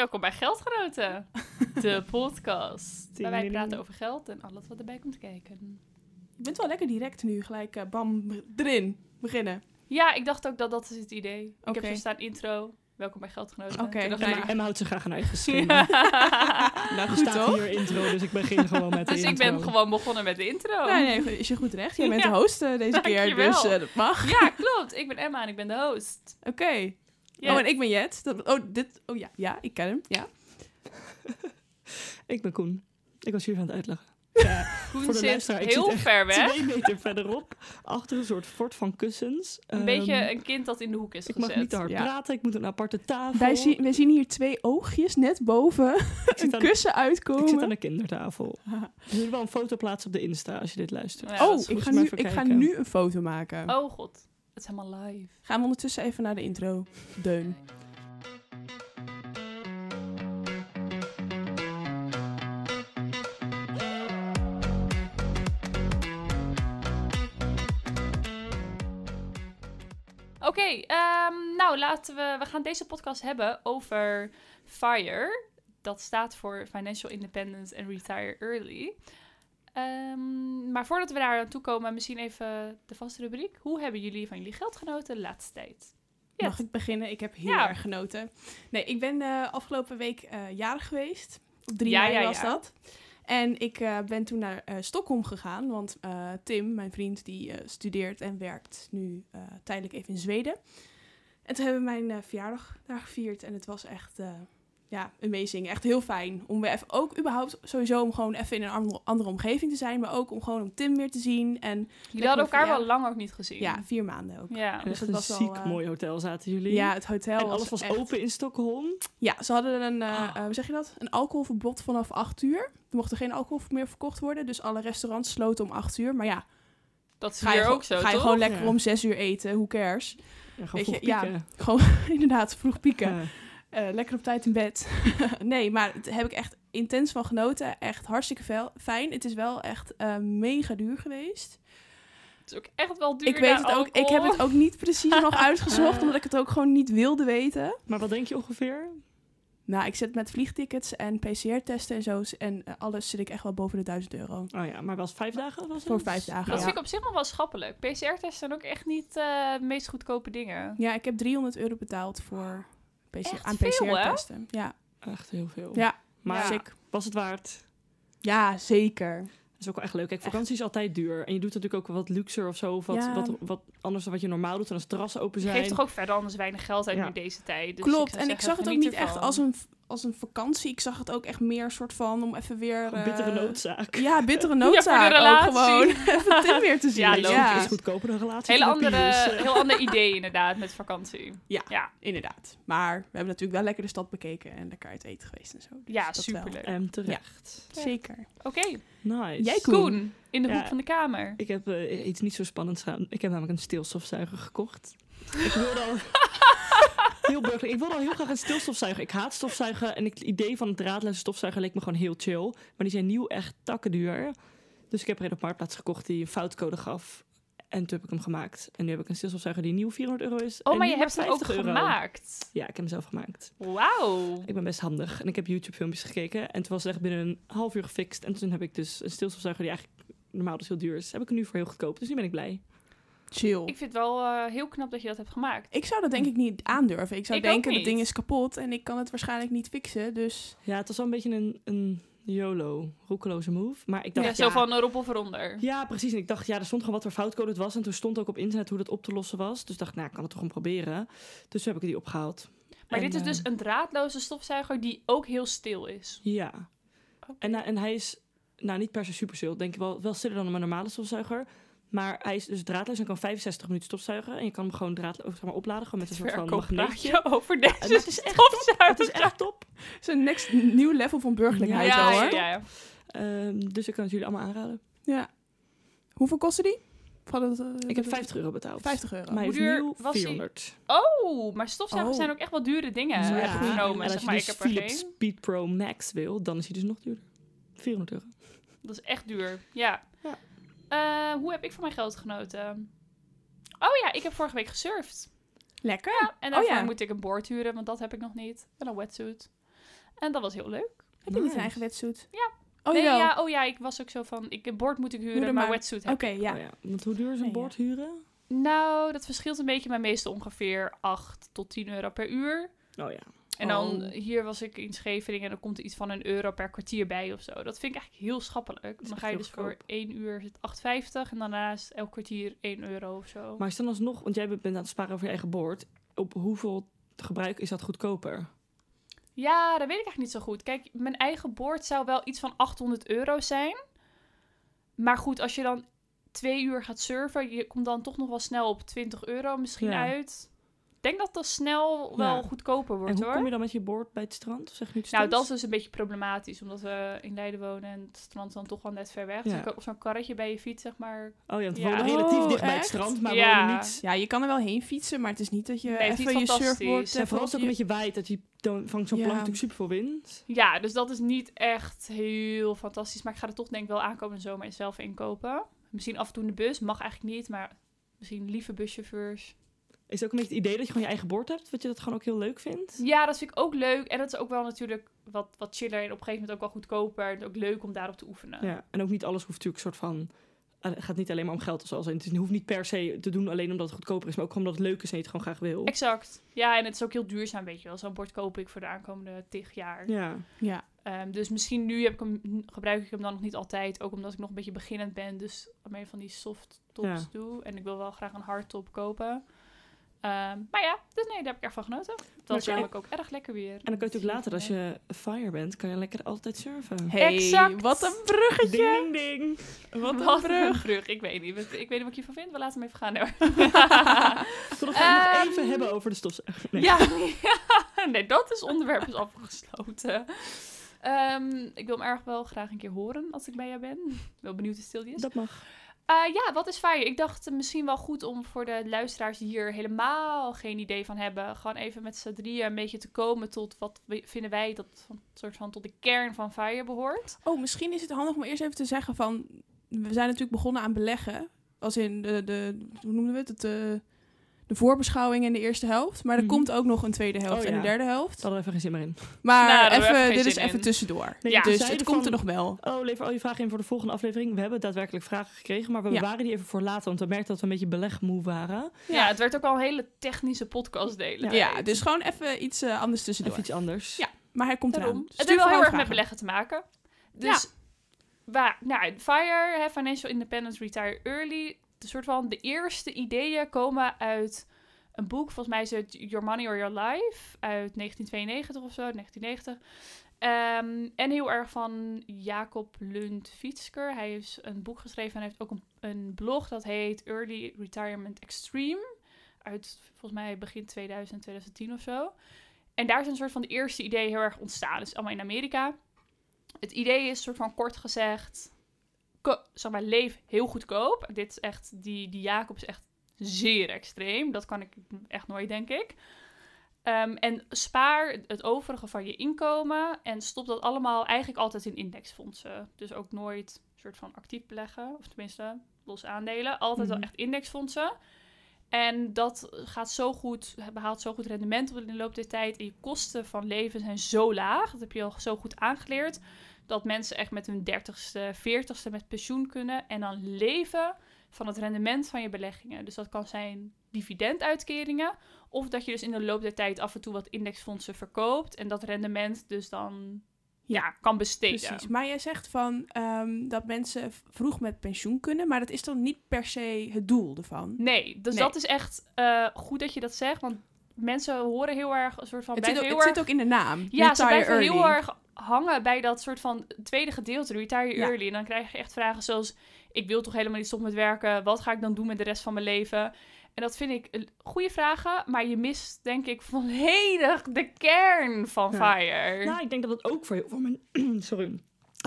Welkom bij Geldgenoten, de podcast. Waar wij praten over geld en alles wat erbij komt kijken. Je bent wel lekker direct nu, gelijk eh, bam, erin, beginnen. Ja, ik dacht ook dat dat is het idee. Ik heb zo staan intro. Welkom bij Geldgenoten. Oké, nou, ik- maar- Emma houdt zich graag een eigen. Nou, Er goed staat toch? hier intro, dus ik begin gewoon met de Dus ik intro. ben gewoon begonnen met de intro. Nee, nee, is je goed recht. Jij bent Ja. de host eh, deze keer, dus eh, dat mag. Ja, klopt. Ik ben Emma en ik ben de host. Oké. Oh, en ik ben Jet. Dat, oh, dit, oh ja, ja, ik ken hem. Ja. Ik ben Koen. Ik was jullie aan het uitleggen. Ja, Koen zit ik heel zit ver weg. twee meter verderop, achter een soort fort van kussens. Een Ehm, beetje een kind dat in de hoek is Ik gezet. mag niet te hard Ja. praten, ik moet een aparte tafel. Wij, zien, wij zien hier twee oogjes net boven ik, een aan, kussen uitkomen. ik zit aan de kindertafel. We zullen wel een foto plaatsen op de Insta als je dit luistert. Ja, oh, ik ga, nu, ik ga nu een foto maken. Oh god, het is helemaal live. Gaan we ondertussen even naar de intro. Deun. Oké, ehm, nou laten we. We gaan deze podcast hebben over FIRE. Dat staat voor Financial Independence and Retire Early. Ehm, maar voordat we daar aan toe komen, misschien even de vaste rubriek. Hoe hebben jullie van jullie geld genoten de laatste tijd? Mag ik beginnen? Ik heb heel Ja. erg genoten. Nee, ik ben de afgelopen week eh, jarig geweest. Op 3 Ja, mei ja, was dat. En ik eh, ben toen naar eh, Stockholm gegaan. Want eh, Tim, mijn vriend, die eh, studeert en werkt nu eh, tijdelijk even in Zweden. En toen hebben we mijn eh, verjaardag daar gevierd. En het was echt, eh, ja, amazing. Echt heel fijn. Om weer even, ook überhaupt sowieso om gewoon even in een andere, andere omgeving te zijn. Maar ook om gewoon om Tim weer te zien. En Jullie hadden elkaar ja. wel lang ook niet gezien. ja, vier maanden ook. Ja. En Dus het een was wel, ziek eh, mooi hotel zaten jullie. Ja, het hotel en alles was echt- open in Stockholm. Ja, ze hadden een, eh, Ah. eh, hoe zeg je dat? Een alcoholverbod vanaf 8 uur. Er mocht er geen alcohol meer verkocht worden. Dus alle restaurants sloten om 8 uur. Maar ja, Dat is ga je, hier gewoon- ook zo, ga je toch? gewoon lekker Ja. om 6 uur eten. Who cares? Ja, gewoon Weet je, vroeg ja. pieken. Gewoon inderdaad vroeg pieken. Eh, lekker op tijd in bed. nee, maar daar heb ik echt intens van genoten. Echt hartstikke fijn. Het is wel echt eh, mega duur geweest. Het is ook echt wel duur ik weet het ook. Ik heb het ook niet precies nog uitgezocht. Omdat ik het ook gewoon niet wilde weten. Maar wat denk je ongeveer? Nou, ik zit met vliegtickets en PCR-testen en zo. En eh, alles zit ik echt wel boven de 1000 euro. Oh ja, maar was vijf dagen? Was het? Voor vijf dagen. Dat ja. vind ik op zich nog wel schappelijk. PCR-tests zijn ook echt niet eh, de meest goedkope dingen. Ja, ik heb 300 euro betaald voor PC Echt aan? PCR-testen. Ja, Echt heel veel. Ja. Maar Ja. was het waard? Ja, zeker. Dat is ook wel echt leuk. Kijk, vakantie is altijd duur. En je doet natuurlijk ook wat luxer of zo. Of wat, Ja. wat, wat anders dan wat je normaal doet. En als terrassen open zijn. Geeft toch ook verder anders weinig geld uit Ja. in deze tijd. Dus Klopt. en ik zag het ook niet echt als een, als een vakantie. Ik zag het ook echt meer soort van om even weer... Een eh, bittere noodzaak. Ja, bittere voor de noodzaak ook relatie. gewoon. even Tim weer te zien. Ja, Ja, logisch. Ja. is goedkoper dan relatie. Hele andere, heel ander idee inderdaad met vakantie. Ja. Ja, inderdaad. Maar we hebben natuurlijk wel lekker de stad bekeken en lekker uit eten geweest en zo. Dus ja dat wel. superleuk. En terecht. Zeker. Oké, Nice. Jij, Koen? Koen, in de Ja. hoek van de kamer. Ik heb eh, iets niet zo spannends gedaan. Ik heb namelijk een stilstofzuiger gekocht. Ik wilde al... heel burgerlijk. Ik wilde al heel graag een stilstofzuiger. Ik haat stofzuigen. En het idee van een draadloze stofzuiger leek me gewoon heel chill. Maar die zijn nieuw echt takkenduur. Dus ik heb er een op Marktplaats gekocht die een foutcode gaf. En toen heb ik hem gemaakt. En nu heb ik een stilstofzuiger die nieuw 400 euro is. Oh, maar je hebt hem ook 50 euro. gemaakt. Ja, ik heb hem zelf gemaakt. Wauw. Ik ben best handig. En ik heb YouTube filmpjes gekeken. En het was echt binnen een half uur gefixt. En toen heb ik dus een stilstofzuiger die eigenlijk normaal dus heel duur is. Heb ik er nu voor heel goedkoop. Dus nu ben ik blij. Chill. Ik vind het wel eh, heel knap dat je dat hebt gemaakt. Ik zou dat denk ik niet aandurven. Ik zou Ik denken, dat niet. ding is kapot en ik kan het waarschijnlijk niet fixen. Dus Ja, het was wel een beetje een, een YOLO, roekeloze move. Maar ik dacht, Ja, ja, zo van een of eronder. ja, precies. En ik dacht, ja, er stond gewoon wat voor foutcode het was. En toen stond ook op internet hoe dat op te lossen was. Dus dacht nou, ik kan het toch gewoon proberen. Dus toen heb ik die opgehaald. Maar En, dit is eh, dus een draadloze stofzuiger die ook heel stil is. Ja. En, nou, en hij is, nou, niet per se super stil. Denk ik wel, wel stiller dan een normale stofzuiger. Maar hij is dus draadloos en kan 65 minuten stofzuigen. En je kan hem gewoon draadloos zeg maar, opladen. Gewoon met een soort van magneetje. Over deze En dat is echt stofzuiger. Het is echt top. het is een next nieuw level van burgerlijkheid Ja, wel ja, hoor. ja, ja. Ehm, dus ik kan het jullie allemaal aanraden. Ja. Hoeveel kostte die? Van het, eh, Ik heb dat- 50 euro betaald. 50 euro. Maar Hoe duur nieuw was hij? 400. Oh, maar stofzuigers Oh. zijn ook echt wel dure dingen. Ja. heb ik Ja. genomen. En als maar, je ik dus heb Philips. Speed Pro Max wil, dan is hij dus nog duurder. 400 euro. Dat is echt duur. Ja. Eh, hoe heb ik van mijn geld genoten? Oh ja, ik heb vorige week gesurfd. Lekker. Ja, en daarvoor Oh ja. moet ik een board huren, want dat heb ik nog niet. En een wetsuit. En dat was heel leuk. Heb je niet een eigen wetsuit? Ja. Oh, nee, ja, oh ja, ik was ook zo van, ik, een bord moet ik huren, maar maar- wetsuit heb Oké, ik. ja. Oh ja. Want hoe duur is een Nee, bord huren? Nou, dat verschilt een beetje, maar meestal ongeveer 8 tot 10 euro per uur. Oh ja. En dan, Oh. hier was ik in Scheveningen en dan komt er iets van een euro per kwartier bij of zo. Dat vind ik eigenlijk heel schappelijk. Dan ga je dus voor goedkoop. 1 uur is het 8,50 en daarnaast elk kwartier 1 euro of zo. Maar is dan alsnog, want jij bent aan het sparen over je eigen bord. Op hoeveel gebruik is dat goedkoper? Ja, dat weet ik eigenlijk niet zo goed. Kijk, mijn eigen boord zou wel iets van 800 euro zijn. Maar goed, als je dan twee uur gaat surfen, je komt dan toch nog wel snel op 20 euro misschien Ja. uit. Ik denk dat dat snel wel Ja. goedkoper wordt en hoe hoor. kom je dan met je bord bij het strand? Of zeg het Nou, dat is dus een beetje problematisch, omdat we in Leiden wonen en het strand is dan toch wel net ver weg. Dus Ja. op zo'n karretje bij je fiets, zeg maar. Oh ja, want we Ja. wonen relatief Oh, dicht bij het strand, maar Ja. wonen niet... Ja, je kan er wel heen fietsen, maar het is niet dat je Nee, het even niet je fantastisch. surfboard... En even vooral het ook je- een beetje waait, dat je dan vangt zo'n Ja. plank natuurlijk super veel wind. Ja, dus dat is niet echt heel fantastisch. Maar ik ga er toch denk ik wel aankomende zomer en zelf inkopen. Misschien af en toe in de bus, mag eigenlijk niet, maar misschien lieve buschauffeurs. Is het ook een beetje het idee dat je gewoon je eigen bord hebt? Dat je dat gewoon ook heel leuk vindt? Ja, dat vind ik ook leuk. En dat is ook wel natuurlijk wat, wat chiller en op een gegeven moment ook wel goedkoper. En ook leuk om daarop te oefenen. Ja. En ook niet alles hoeft natuurlijk een soort van... eh, Het gaat niet alleen maar om geld of zo. Het hoeft niet per se te doen alleen omdat het goedkoper is, maar ook gewoon omdat het leuk is en je het gewoon graag wil. Exact. Ja, en het is ook heel duurzaam, weet je wel. Zo'n bord koop ik voor de aankomende tig jaar. Ja. Ja, Ehm, dus misschien nu heb ik hem, gebruik ik hem dan nog niet altijd. Ook omdat ik nog een beetje beginnend ben. Dus meer van die soft tops Ja. doe. En ik wil wel graag een hardtop kopen. Ehm, maar ja, dus nee, daar heb ik erg van genoten. Het was namelijk ook erg lekker weer. En dan kan je natuurlijk later, als je fire bent, kan je lekker altijd surfen. Hey, Exact. wat een bruggetje! Ding, ding, ding. Wat een brug. een brug. Ik weet niet. Ik weet niet wat ik hiervan vind. We laten hem even gaan. hoor. Ik wil nog Ehm, even hebben over de stofzuiger. Nee. Ja, nee, dat is onderwerp is afgesloten. Ehm, ik wil hem erg wel graag een keer horen als ik bij jou ben. Wel benieuwd hoe stil die is. Dat mag. Eh, ja, wat is fire? Ik dacht misschien wel goed om voor de luisteraars die hier helemaal geen idee van hebben, gewoon even met z'n drieën een beetje te komen tot wat vinden wij dat soort van tot de kern van fire behoort. Oh, misschien is het handig om eerst even te zeggen van... We zijn natuurlijk begonnen aan beleggen. Als in de, de hoe noemen we het? het eh, de voorbeschouwing en de eerste helft. Maar er Mhm. komt ook nog een tweede helft Oh, en ja. een derde helft. Daar hadden we even geen zin meer in. Maar Nou, even, dit is even in. tussendoor. Nee, Ja. dus het komt er nog wel. Oh, lever al je vragen in voor de volgende aflevering. We hebben daadwerkelijk vragen gekregen, maar we Ja. bewaren die even voor later. Want we merkten dat we een beetje belegmoe waren. Ja, het werd ook al een hele technische podcast delen. Ja, dus gewoon even iets eh, anders tussendoor. Even iets anders. Ja. Maar hij komt Daarom. eraan. Het heeft wel heel erg met beleggen te maken. Dus waar, nou, FIRE, Financial Independence Retire Early, de soort van de eerste ideeën komen uit een boek, volgens mij is het Your Money or Your Life, uit 1992 of zo, 1990. Ehm, en heel erg van Jacob Lund Fietsker. Hij heeft een boek geschreven en heeft ook een, blog dat heet Early Retirement Extreme. Uit volgens mij begin 2000, 2010 of zo. En daar zijn een soort van de eerste ideeën heel erg ontstaan. Dus allemaal in Amerika. Het idee is soort van kort gezegd, zeg maar, leef heel goedkoop. Dit is echt, die, die Jacob is echt zeer extreem. Dat kan ik echt nooit, denk ik. Ehm, en spaar het overige van je inkomen en stop dat allemaal eigenlijk altijd in indexfondsen. Dus ook nooit soort van actief beleggen, of tenminste los aandelen. Altijd Mhm. wel echt indexfondsen. En dat gaat zo goed, behaalt zo goed rendement in de loop der tijd. En je kosten van leven zijn zo laag, dat heb je al zo goed aangeleerd, dat mensen echt met hun dertigste, veertigste met pensioen kunnen. En dan leven van het rendement van je beleggingen. Dus dat kan zijn dividenduitkeringen. Of dat je dus in de loop der tijd af en toe wat indexfondsen verkoopt. En dat rendement dus dan ja, kan besteden. Precies. Maar jij zegt van ehm, dat mensen vroeg met pensioen kunnen, maar dat is dan niet per se het doel ervan. Nee, dus Nee. dat is echt eh, goed dat je dat zegt. Want mensen horen heel erg een soort van... Het, zit ook, het zit ook in de naam. Ja, ze blijven heel erg hangen bij dat soort van tweede gedeelte, retire Ja. early. En dan krijg je echt vragen zoals, ik wil toch helemaal niet stoppen met werken. Wat ga ik dan doen met de rest van mijn leven? En dat vind ik een goede vragen, maar je mist denk ik volledig de kern van Ja. FIRE. Nou, ik denk dat het ook voor heel veel mensen... Sorry.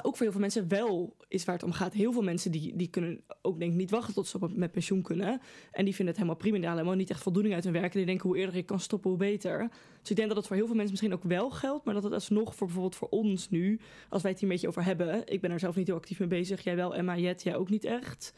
Ook voor heel veel mensen wel is waar het om gaat. Heel veel mensen die, die kunnen ook denk ik niet wachten tot ze op- met pensioen kunnen. En die vinden het helemaal prima. Die halen helemaal niet echt voldoening uit hun werk. En die denken hoe eerder ik kan stoppen, hoe beter. Dus ik denk dat het voor heel veel mensen misschien ook wel geldt. Maar dat het alsnog voor bijvoorbeeld voor ons nu, als wij het hier een beetje over hebben. Ik ben er zelf niet heel actief mee bezig. Jij wel, Emma, Jet, jij ook niet echt.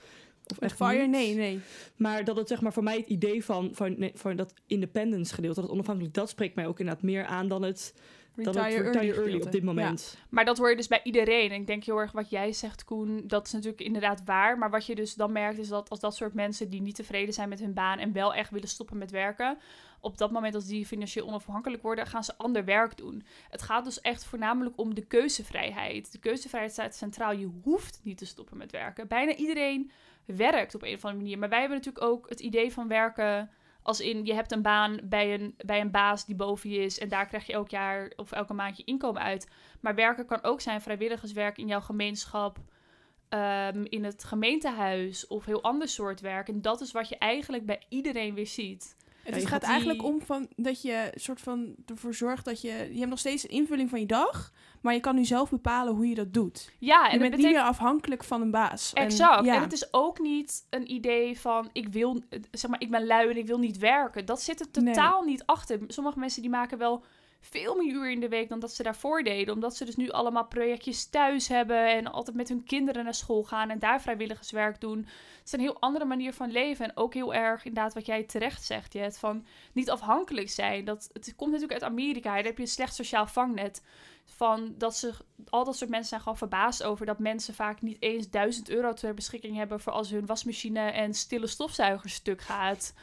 Of echt Fire? Nee, nee. Maar dat het zeg maar voor mij het idee van, van, nee, van dat independence gedeelte, dat onafhankelijk, dat spreekt mij ook inderdaad meer aan dan het Retire retire early early, op dit Ja. moment. Maar dat hoor je dus bij iedereen. En ik denk heel erg wat jij zegt, Koen, dat is natuurlijk inderdaad waar. Maar wat je dus dan merkt is dat als dat soort mensen die niet tevreden zijn met hun baan en wel echt willen stoppen met werken, op dat moment als die financieel onafhankelijk worden, gaan ze ander werk doen. Het gaat dus echt voornamelijk om de keuzevrijheid. De keuzevrijheid staat centraal. Je hoeft niet te stoppen met werken. Bijna iedereen werkt op een of andere manier. Maar wij hebben natuurlijk ook het idee van werken als in je hebt een baan bij een, bij een baas die boven je is en daar krijg je elk jaar of elke maand je inkomen uit. Maar werken kan ook zijn vrijwilligerswerk in jouw gemeenschap, ehm, in het gemeentehuis of heel ander soort werk. En dat is wat je eigenlijk bij iedereen weer ziet. Het Ja, je gaat eigenlijk om van dat je soort van ervoor zorgt dat je... Je hebt nog steeds een invulling van je dag, maar je kan nu zelf bepalen hoe je dat doet. Ja, je en bent niet betekent... meer afhankelijk van een baas. En- Exact. ja. En het is ook niet een idee van ik wil, zeg maar, ik ben lui en ik wil niet werken. Dat zit er totaal niet achter. Sommige mensen die maken wel veel meer uren in de week dan dat ze daarvoor deden. Omdat ze dus nu allemaal projectjes thuis hebben en altijd met hun kinderen naar school gaan en daar vrijwilligerswerk doen. Het is een heel andere manier van leven. En ook heel erg inderdaad wat jij terecht zegt, Jet, van niet afhankelijk zijn. Dat, het komt natuurlijk uit Amerika. Daar heb je een slecht sociaal vangnet. Van dat ze, al dat soort mensen zijn gewoon verbaasd over dat mensen vaak niet eens 1000 euro ter beschikking hebben voor als hun wasmachine en stille stofzuiger stuk gaat.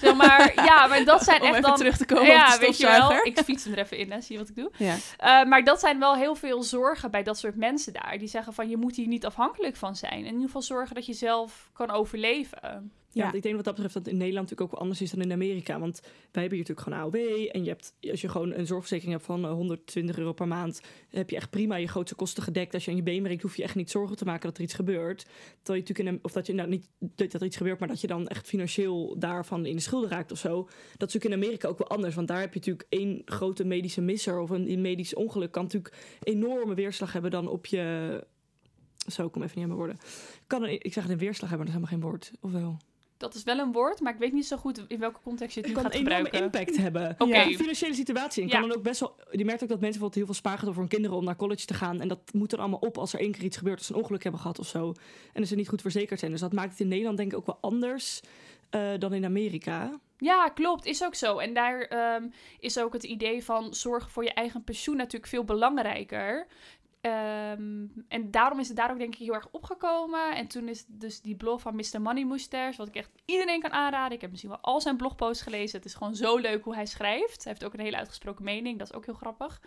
Zeg maar, ja, maar dat zijn Om echt even dan... terug te komen ja, op de weet je wel. Ik fiets hem er even in, hè. zie je wat ik doe? Ja. Uh, maar dat zijn wel heel veel zorgen bij dat soort mensen daar. Die zeggen van, je moet hier niet afhankelijk van zijn. In ieder geval zorgen dat je zelf kan overleven. Ja, Ja. ik denk wat dat betreft dat in Nederland natuurlijk ook anders is dan in Amerika. Want wij hebben hier natuurlijk gewoon AOW. En je hebt, als je gewoon een zorgverzekering hebt van eh, 120 euro per maand, heb je echt prima je grootste kosten gedekt. Als je aan je been breekt, hoef je echt niet zorgen te maken dat er iets gebeurt. Terwijl je natuurlijk in of dat je nou niet dat er iets gebeurt, maar dat je dan echt financieel daarvan in de schulden raakt of zo. Dat is natuurlijk in Amerika ook wel anders. Want daar heb je natuurlijk één grote medische misser of een, medisch ongeluk kan natuurlijk enorme weerslag hebben dan op je. Zo, ik kom even niet aan mijn woorden. Kan ik zeg een weerslag hebben, maar dat is helemaal geen woord. Of wel? Dat is wel een woord, maar ik weet niet zo goed in welke context je het Het nu kan gaat een enorme gebruiken. impact hebben. Oké. Ja. De financiële situatie. En Ja. kan dan ook best wel. Je merkt ook dat mensen bijvoorbeeld heel veel spaargeld hebben voor hun kinderen om naar college te gaan. En dat moet dan allemaal op als er één keer iets gebeurt, als ze een ongeluk hebben gehad of zo. En dus ze niet goed verzekerd zijn. Dus dat maakt het in Nederland denk ik ook wel anders eh, dan in Amerika. Ja, klopt. Is ook zo. En daar ehm, is ook het idee van zorgen voor je eigen pensioen natuurlijk veel belangrijker. Ehm, en daarom is het daar ook denk ik heel erg opgekomen. En toen is dus die blog van Mr. Money Moosters, wat ik echt iedereen kan aanraden. Ik heb misschien wel al zijn blogposts gelezen. Het is gewoon zo leuk hoe hij schrijft. Hij heeft ook een hele uitgesproken mening. Dat is ook heel grappig.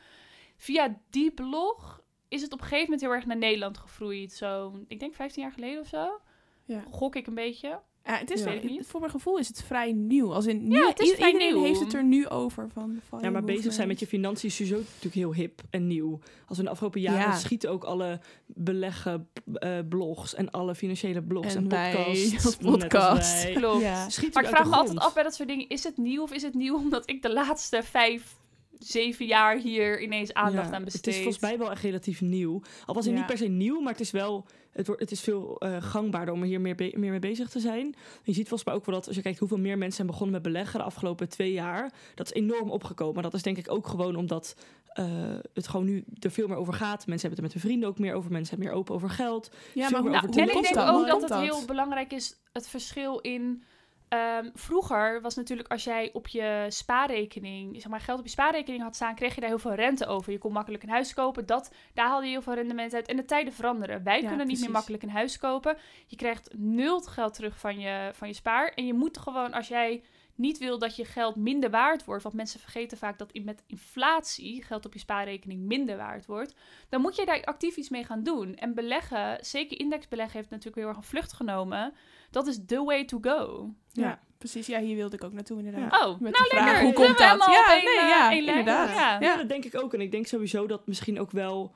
Via die blog is het op een gegeven moment heel erg naar Nederland gegroeid. Zo, ik denk 15 jaar geleden of zo. Ja. Gok ik een beetje. Ja, het is, Ja. Weet ik niet. voor mijn gevoel is het vrij nieuw. Als in, Ja, het is iedereen nieuw. heeft het er nu over. Van Ja, maar bezig zijn met je financiën is sowieso natuurlijk heel hip en nieuw. Als we in de afgelopen jaren Ja. schieten ook alle beleggen eh, blogs en alle financiële blogs en, En wij podcasts. podcast. Klopt. Ja. Maar ik vraag me altijd af bij dat soort dingen: is het nieuw of is het nieuw omdat ik de laatste vijf, zeven jaar hier ineens aandacht Ja, aan besteed? Het is volgens mij wel echt relatief nieuw. Al was het Ja. niet per se nieuw, maar het is wel. Het, wordt, het is veel eh, gangbaarder om er hier meer, be- meer mee bezig te zijn. Je ziet volgens mij ook wel dat als je kijkt hoeveel meer mensen zijn begonnen met beleggen de afgelopen twee jaar. Dat is enorm opgekomen. Maar dat is denk ik ook gewoon omdat eh, het gewoon nu er veel meer over gaat. Mensen hebben het er met hun vrienden ook meer over. Mensen zijn meer open over geld. Ja, maar hoe, over Nou, en ik denk ook dat het heel belangrijk is het verschil in. Ehm, vroeger was natuurlijk als jij op je spaarrekening, zeg maar geld op je spaarrekening had staan, kreeg je daar heel veel rente over. Je kon makkelijk een huis kopen. Dat, daar haalde je heel veel rendement uit. En de tijden veranderen. Wij Ja, kunnen niet meer makkelijk een huis kopen. Je krijgt nul geld terug van je, van je spaar. En je moet gewoon, als jij niet wil dat je geld minder waard wordt, want mensen vergeten vaak dat met inflatie geld op je spaarrekening minder waard wordt, dan moet je daar actief iets mee gaan doen. En beleggen, zeker indexbeleggen, heeft natuurlijk heel erg een vlucht genomen. Dat is the way to go. Ja, precies. Ja, hier wilde ik ook naartoe inderdaad. Oh, Met nou vraag, lekker. hoe komt dat? Ja, nee, eh, ja, inderdaad. Ja. Ja, dat denk ik ook. En ik denk sowieso dat misschien ook wel...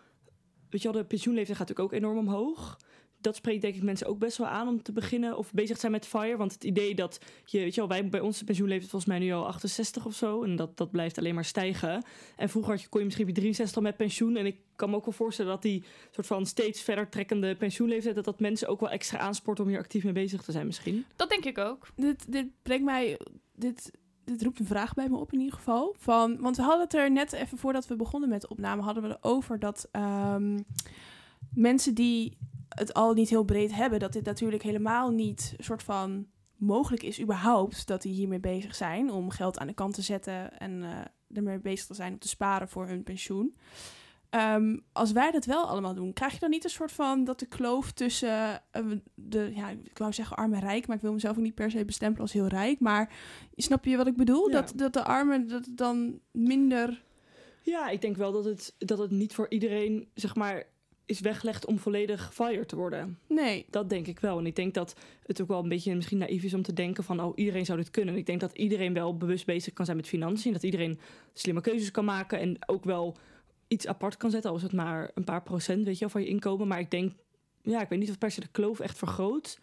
Weet je wel, de pensioenleeftijd gaat natuurlijk ook enorm omhoog. Dat spreekt denk ik mensen ook best wel aan om te beginnen of bezig te zijn met FIRE. Want het idee dat je, weet je wel, wij bij onze pensioenleeftijd volgens mij nu al 68 of zo. En dat, dat blijft alleen maar stijgen. En vroeger had je, kon je misschien je 63 al met pensioen. En ik kan me ook wel voorstellen dat die soort van steeds verder trekkende pensioenleeftijd... dat dat mensen ook wel extra aansport om hier actief mee bezig te zijn misschien. Dat denk ik ook. Dit, dit brengt mij... Dit, dit roept een vraag bij me op in ieder geval. Van, want we hadden het er net even voordat we begonnen met de opname... hadden we erover dat ehm, mensen die het al niet heel breed hebben... dat dit natuurlijk helemaal niet soort van mogelijk is überhaupt... dat die hiermee bezig zijn om geld aan de kant te zetten... en eh, ermee bezig te zijn om te sparen voor hun pensioen. Ehm, als wij dat wel allemaal doen, krijg je dan niet een soort van dat de kloof tussen eh, de, ja, ik wou zeggen arm en rijk, maar ik wil mezelf ook niet per se bestempelen als heel rijk. Maar snap je wat ik bedoel? Ja. Dat, dat de armen dat dan minder. Ja, ik denk wel dat het, dat het niet voor iedereen, zeg maar, is weggelegd om volledig fire te worden. Nee. Dat denk ik wel. En ik denk dat het ook wel een beetje misschien naïef is om te denken van... oh, iedereen zou dit kunnen. En ik denk dat iedereen wel bewust bezig kan zijn met financiën. Dat iedereen slimme keuzes kan maken en ook wel iets apart kan zetten. Al is het maar een paar procent, weet je wel, van je inkomen. Maar ik denk, ja, ik weet niet of per se de kloof echt vergroot.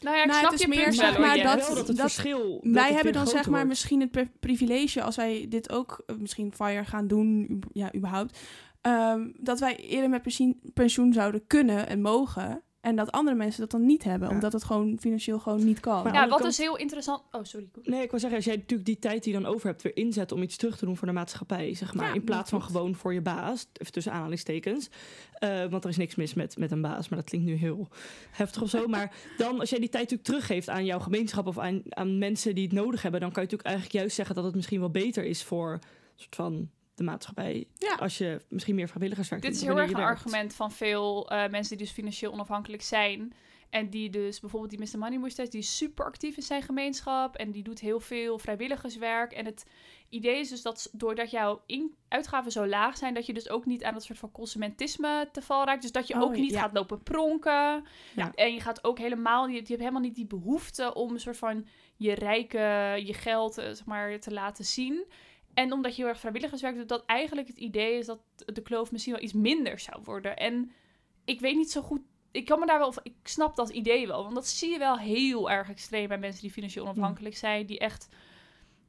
Nou ja, ik Nou, snap het is je meer, punt zeg maar, dat- dat het dat- verschil... dat wij hebben dan zeg maar wordt. misschien het pri- privilege als wij dit ook eh, misschien fire gaan doen, ja, überhaupt. Ehm, dat wij eerder met pensioen, pensioen zouden kunnen en mogen. En dat andere mensen dat dan niet hebben, Ja. omdat het gewoon financieel gewoon niet kan. Maar- Ja, wat kant- is heel interessant... Oh, sorry. Nee, ik wil zeggen, als jij natuurlijk die tijd die je dan over hebt weer inzet om iets terug te doen voor de maatschappij, zeg maar, Ja, in plaats van gewoon voor je baas, even tussen aanhalingstekens, Eh, want er is niks mis met, met een baas, maar dat klinkt nu heel heftig of zo. Maar dan, als jij die tijd natuurlijk teruggeeft aan jouw gemeenschap of aan, aan mensen die het nodig hebben, dan kan je natuurlijk eigenlijk juist zeggen dat het misschien wel beter is voor een soort van de maatschappij, Ja. als je misschien meer vrijwilligerswerk Dit is heel erg een je werkt. argument van veel eh, mensen die dus financieel onafhankelijk zijn. En die dus bijvoorbeeld die Mr. Money Mustache, die is super actief in zijn gemeenschap. En die doet heel veel vrijwilligerswerk. En het idee is dus dat doordat jouw uitgaven zo laag zijn, dat je dus ook niet aan dat soort van consumentisme te val raakt. Dus dat je Oh, ook niet ja. gaat lopen pronken. Ja. En je gaat ook helemaal niet, je hebt helemaal niet die behoefte om een soort van je rijke, je geld, eh, zeg maar, te laten zien. En omdat je heel erg vrijwilligerswerk doet, dat eigenlijk het idee is dat de kloof misschien wel iets minder zou worden. En ik weet niet zo goed. Ik kan me daar wel. Ik snap dat idee wel. Want dat zie je wel heel erg extreem bij mensen die financieel onafhankelijk zijn. Die echt.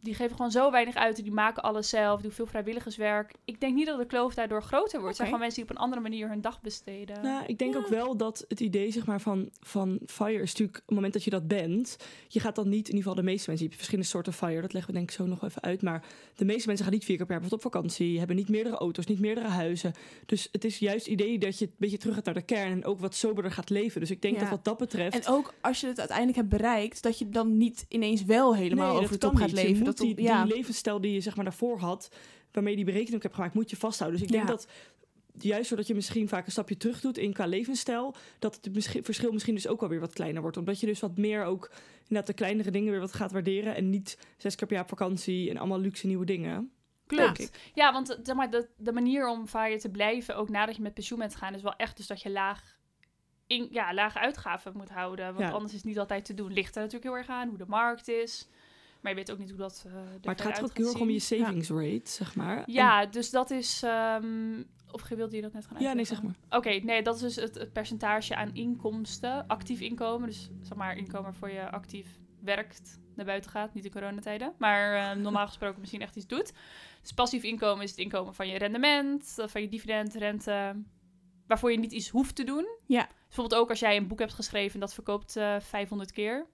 Die geven gewoon zo weinig uit. en Die maken alles zelf. Doen veel vrijwilligerswerk. Ik denk niet dat de kloof daardoor groter wordt. Het zijn gewoon mensen die op een andere manier hun dag besteden. Nou, ik denk Ja. ook wel dat het idee zeg maar, van, van fire is natuurlijk... op het moment dat je dat bent... je gaat dan niet, in ieder geval de meeste mensen... je hebt verschillende soorten fire, dat leggen we denk ik zo nog even uit... maar de meeste mensen gaan niet vier keer per jaar op vakantie... hebben niet meerdere auto's, niet meerdere huizen. Dus het is juist het idee dat je een beetje terug gaat naar de kern... en ook wat soberder gaat leven. Dus ik denk Ja. dat wat dat betreft... En ook als je het uiteindelijk hebt bereikt, dat je dan niet ineens wel helemaal Nee, over de top gaat niet. Leven. Dat, die, ja. die levensstijl die je zeg maar, daarvoor had... waarmee je die berekening ook hebt gemaakt, moet je vasthouden. Dus ik denk Ja. dat juist doordat je misschien vaak een stapje terug doet in qua levensstijl, dat het verschil misschien dus ook wel weer wat kleiner wordt. Omdat je dus wat meer ook inderdaad de kleinere dingen weer wat gaat waarderen en niet zes keer per jaar op vakantie en allemaal luxe nieuwe dingen. Klopt. Ja, want eh, zeg maar, de, de manier om fire te blijven, ook nadat je met pensioen bent gegaan, is wel echt dus dat je laag, in, ja, lage uitgaven moet houden. Want Ja. anders is het niet altijd te doen. Ligt er natuurlijk heel erg aan hoe de markt is. Maar je weet ook niet hoe dat. eh er Maar het gaat ook heel erg om je savings rate, zeg maar. Ja, dus dat is. ehm, of wilde je dat net gaan En- ja, nee, uitleggen? zeg maar. Oké, nee, dat is dus het, het percentage aan inkomsten, actief inkomen. Dus zeg maar inkomen voor je actief werkt, naar buiten gaat, niet in coronatijden. Maar eh, normaal gesproken misschien echt iets doet. Dus passief inkomen is het inkomen van je rendement, eh, van je dividend, rente, waarvoor je niet iets hoeft te doen. Ja. Bijvoorbeeld ook als jij een boek hebt geschreven en dat verkoopt eh 500 keer.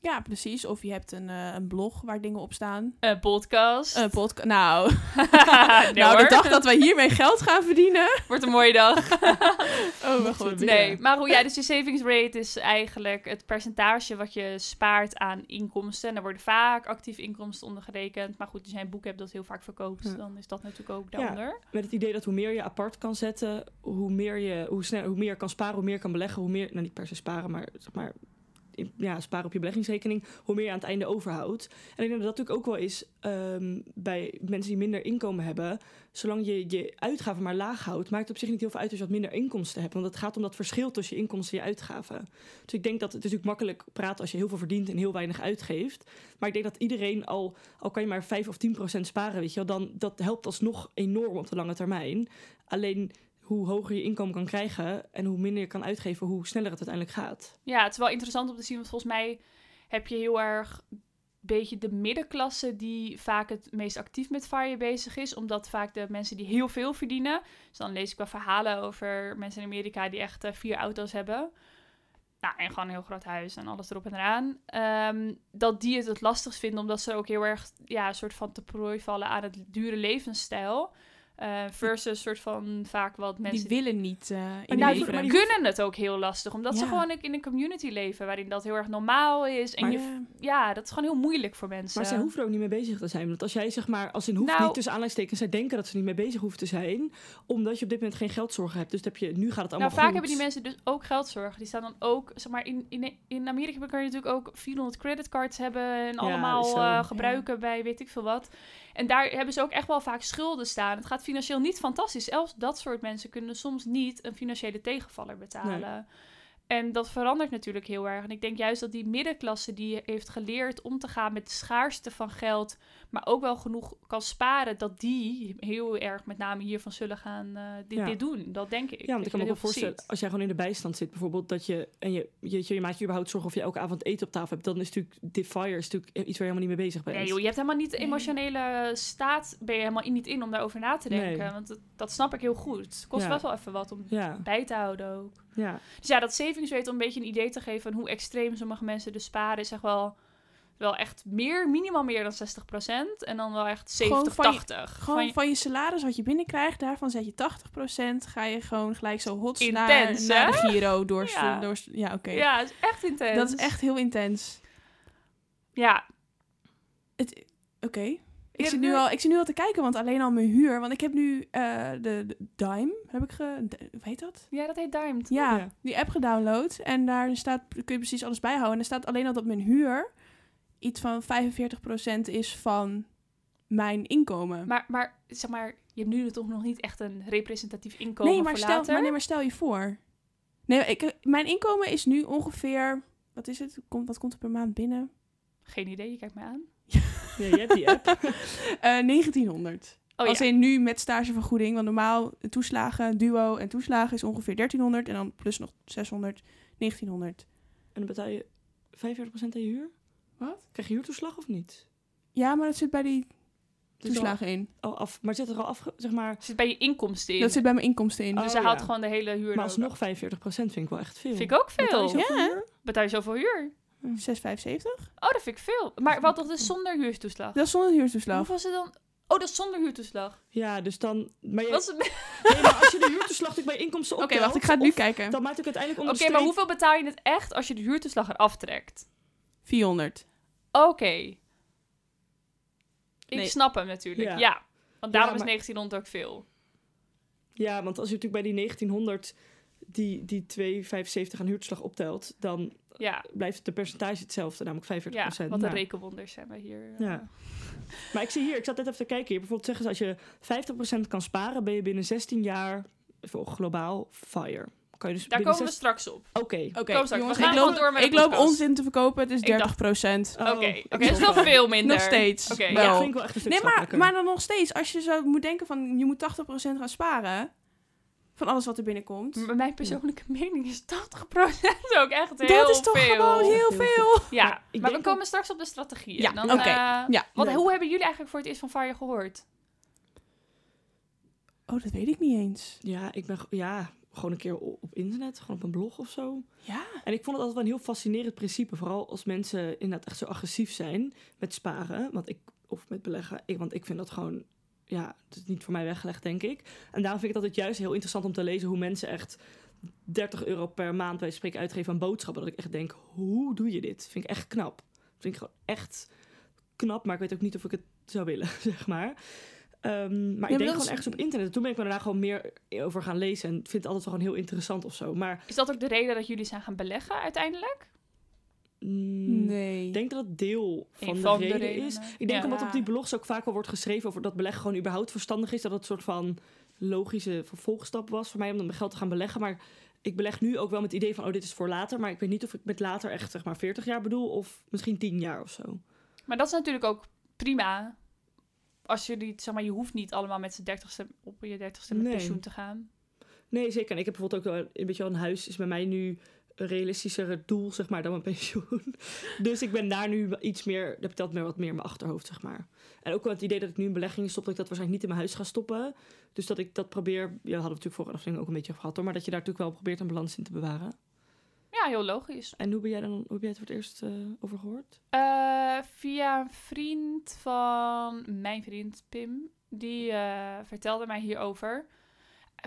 Ja, precies. Of je hebt een, eh, een blog waar dingen op staan. Een podcast. Een podcast. Nou, nee, nou hoor. de dag dat wij hiermee geld gaan verdienen. Wordt een mooie dag. Oh, we willen. Nee, maar hoe ja, dus je savings rate is eigenlijk het percentage wat je spaart aan inkomsten. En daar worden vaak actief inkomsten onder gerekend. Maar goed, als jij een boek hebt dat heel vaak verkoopt, Ja. dan is dat natuurlijk ook Ja. daaronder. Met het idee dat hoe meer je apart kan zetten, hoe meer je, hoe snel, hoe meer je kan sparen, hoe meer je kan beleggen, hoe meer, nou niet per se sparen, maar zeg maar, ja, sparen op je beleggingsrekening, hoe meer je aan het einde overhoudt. En ik denk dat dat natuurlijk ook wel is ehm, bij mensen die minder inkomen hebben. Zolang je je uitgaven maar laag houdt, maakt het op zich niet heel veel uit als je wat minder inkomsten hebt. Want het gaat om dat verschil tussen je inkomsten en je uitgaven. Dus ik denk dat het natuurlijk makkelijk praten als je heel veel verdient en heel weinig uitgeeft. Maar ik denk dat iedereen al, al kan je maar 5 of 10 procent sparen, weet je wel, dan dat helpt alsnog enorm op de lange termijn. Alleen hoe hoger je inkomen kan krijgen en hoe minder je kan uitgeven, hoe sneller het uiteindelijk gaat. Ja, het is wel interessant om te zien, want volgens mij heb je heel erg beetje de middenklasse die vaak het meest actief met FIRE bezig is. Omdat vaak de mensen die heel veel verdienen. Dus dan lees ik wel verhalen over mensen in Amerika die echt eh, vier auto's hebben. Nou, en gewoon een heel groot huis en alles erop en eraan. Ehm, dat die het het lastigst vinden, omdat ze ook heel erg ja, een soort van te prooi vallen aan het dure levensstijl. Eh, versus soort van vaak wat mensen... Die willen niet eh die nou, die maar kunnen het ook heel lastig, omdat ze gewoon in een community leven waarin dat heel erg normaal is. En Maar- je, Ja. dat is gewoon heel moeilijk voor mensen. Maar zij hoeven er ook niet mee bezig te zijn. Want als jij zeg maar, als in hoeft Nou- niet tussen aanleidingstekens, zij denken dat ze niet mee bezig hoeven te zijn, omdat je op dit moment geen geldzorgen hebt. Dus heb je, nu gaat het allemaal Nou, vaak goed. hebben die mensen dus ook geldzorgen. Die staan dan ook, zeg maar, in, in, in Amerika kan je natuurlijk ook 400 creditcards hebben en allemaal eh, Ja. gebruiken bij weet ik veel wat. En daar hebben ze ook echt wel vaak schulden staan. Het gaat financieel niet fantastisch. Zelfs dat soort mensen kunnen soms niet een financiële tegenvaller betalen. En dat verandert natuurlijk heel erg. En ik denk juist dat die middenklasse die heeft geleerd om te gaan met de schaarste van geld, maar ook wel genoeg kan sparen, dat die heel erg met name hiervan zullen gaan eh, dit, Ja. dit doen. Dat denk ik. Ja, want ik kan me ook wel voorstellen, ziet. als jij gewoon in de bijstand zit, bijvoorbeeld, dat je, en je, je, je maakt je überhaupt zorgen of je elke avond eten op tafel hebt, dan is natuurlijk, fire is natuurlijk iets waar je helemaal niet mee bezig bent. Nee joh, je hebt helemaal niet de emotionele staat, ben je helemaal niet in om daarover na te denken. Nee. Want dat, dat snap ik heel goed. Het kost Ja. best wel even wat om Ja, bij te houden ook. ja. Dus ja, dat savings rate om een beetje een idee te geven van hoe extreem sommige mensen dus sparen, is echt wel, wel echt meer, minimaal meer dan 60%. En dan wel echt 70, Gewoon van je- 80. Gewoon Van je- van je salaris wat je binnenkrijgt, daarvan zet je 80%. Ga je gewoon gelijk zo hot naar, naar de Giro door. Ja. door ja, oké. Ja, het is echt intens. Dat is echt heel intens. Ja, Het- Oké. Ik, Ja, zit nu al, ik zit nu al te kijken, want alleen al mijn huur. Want ik heb nu eh, de, de Dime, heb ik ge... heet dat? ja, dat heet Dimed. Ja, Ja. die app gedownload. En daar staat, kun je precies alles bijhouden. En er staat alleen al dat mijn huur iets van 45% is van mijn inkomen. Maar, maar, zeg maar, je hebt nu toch nog niet echt een representatief inkomen nee, maar voor stel, later? maar nee, maar stel je voor. Nee, ik, mijn inkomen is nu ongeveer... Wat is het? Komt, wat komt er per maand binnen? Geen idee, je kijkt mij aan. Ja, je hebt die app. Eh 1900. Oh Als ja. in nu met stagevergoeding. Want normaal toeslagen, duo en toeslagen is ongeveer 1300. En dan plus nog 600, 1900. en dan betaal je 45% aan je huur? Wat? Krijg je huurtoeslag of niet? Ja, maar dat zit bij die toeslagen in. al af, maar het zit er al af, zeg maar, Zit bij je inkomsten in. Dat zit bij mijn inkomsten in. Oh, dus hij haalt ja. gewoon de hele huur maar alsnog ook 45% vind ik wel echt veel. Vind ik ook Betaal je veel. zoveel Ja. huur? Betaal je zoveel huur? 6,75? Oh, dat vind ik veel. Maar wat toch dus zonder huurtoeslag? Dat is zonder huurtoeslag. Hoeveel is het dan? Oh, dat is zonder huurtoeslag. Ja, dus dan... Maar, je, Wat is het- nee, maar als je de huurtoeslag natuurlijk bij inkomsten Oké, optelt... wacht, ik ga het nu of- kijken. Dan maakt het uiteindelijk Oké, onder maar hoeveel betaal je het echt als je de huurtoeslag eraf trekt? 400. Oké. Ik Nee. snap hem natuurlijk. Ja. Ja. Want daarom Ja, maar- is 1900 ook veel. Ja, want als je natuurlijk bij die 1900 die, die 2,75 aan huurtoeslag optelt... dan Ja, blijft de percentage hetzelfde, namelijk 45%. ja wat een Nou, rekenwonders zijn we hier. eh. Ja. Maar ik zie hier, ik zat net even te kijken hier. Bijvoorbeeld zeggen ze, als je 50% kan sparen... ben je binnen 16 jaar voor globaal fire. Kan je dus Daar komen we 16 straks op. Oké. Gaan ik loop, door met de ik loop podcast. onzin te verkopen. Het is Ik 30 dacht- Oh, Oké, oké, ik dat is het. veel minder. Nog steeds. Oké, Ja, Wel. dat vind ik wel echt een stuk Nee, maar, maar dan nog steeds. Als je zo moet denken van... Je moet 80% gaan sparen. Van alles wat er binnenkomt. M- Mijn persoonlijke mening is 80% ook echt heel dat is toch veel. gewoon heel Heel veel. Ja, ik maar we komen straks op de strategieën. Ja, Dan, oké. eh, Ja. leuk. hoe hebben jullie eigenlijk voor het eerst van Fire gehoord? Oh, dat weet ik niet eens. Ja, ik ben ja, gewoon een keer op internet, gewoon op een blog of zo. Ja? En ik vond het altijd wel een heel fascinerend principe. Vooral als mensen inderdaad echt zo agressief zijn met sparen. Want ik, of met beleggen. Ik, want ik vind dat gewoon, ja, het is niet voor mij weggelegd, denk ik. En daarom vind ik het altijd juist heel interessant om te lezen hoe mensen echt 30 euro per maand bij spreken uitgeven aan boodschappen. Dat ik echt denk, hoe doe je dit? Vind ik echt knap. Vind ik gewoon echt knap, maar ik weet ook niet of ik het zou willen, zeg maar. Ehm, maar Ja, ik denk dat gewoon is- ergens op internet. Toen ben ik me daarna gewoon meer over gaan lezen. En vind het altijd wel gewoon heel interessant of zo. Maar Is dat ook de reden dat jullie zijn gaan beleggen uiteindelijk? Mm, Nee. ik denk dat het deel van, de, van de reden is. Ik denk Ja. omdat op die blogs ook vaak wel wordt geschreven over dat beleggen gewoon überhaupt verstandig is. Dat het een soort van logische vervolgstap was voor mij om dan mijn geld te gaan beleggen. Maar ik beleg nu ook wel met het idee van, oh, dit is voor later. Maar ik weet niet of ik met later echt zeg maar 40 jaar bedoel of misschien 10 jaar of zo. Maar dat is natuurlijk ook prima. Als je niet, zeg maar, je hoeft niet allemaal met z'n dertigste op je dertigste met Nee. pensioen te gaan. Nee, zeker. En ik heb bijvoorbeeld ook wel een beetje wel een huis is bij mij nu een realistischer doel, zeg maar, dan mijn pensioen. Dus ik ben daar nu iets meer, dat telt meer wat meer in mijn achterhoofd, zeg maar. En ook wel het idee dat ik nu in beleggingen stop, dat ik dat waarschijnlijk niet in mijn huis ga stoppen. Dus dat ik dat probeer, ja, hadden we natuurlijk vorige aflevering ook een beetje gehad hoor, maar dat je daar natuurlijk wel probeert een balans in te bewaren. Ja, heel logisch. En hoe ben jij dan, hoe heb jij het voor het eerst eh, over gehoord? Eh, via een vriend van mijn vriend Pim. die eh, vertelde mij hierover.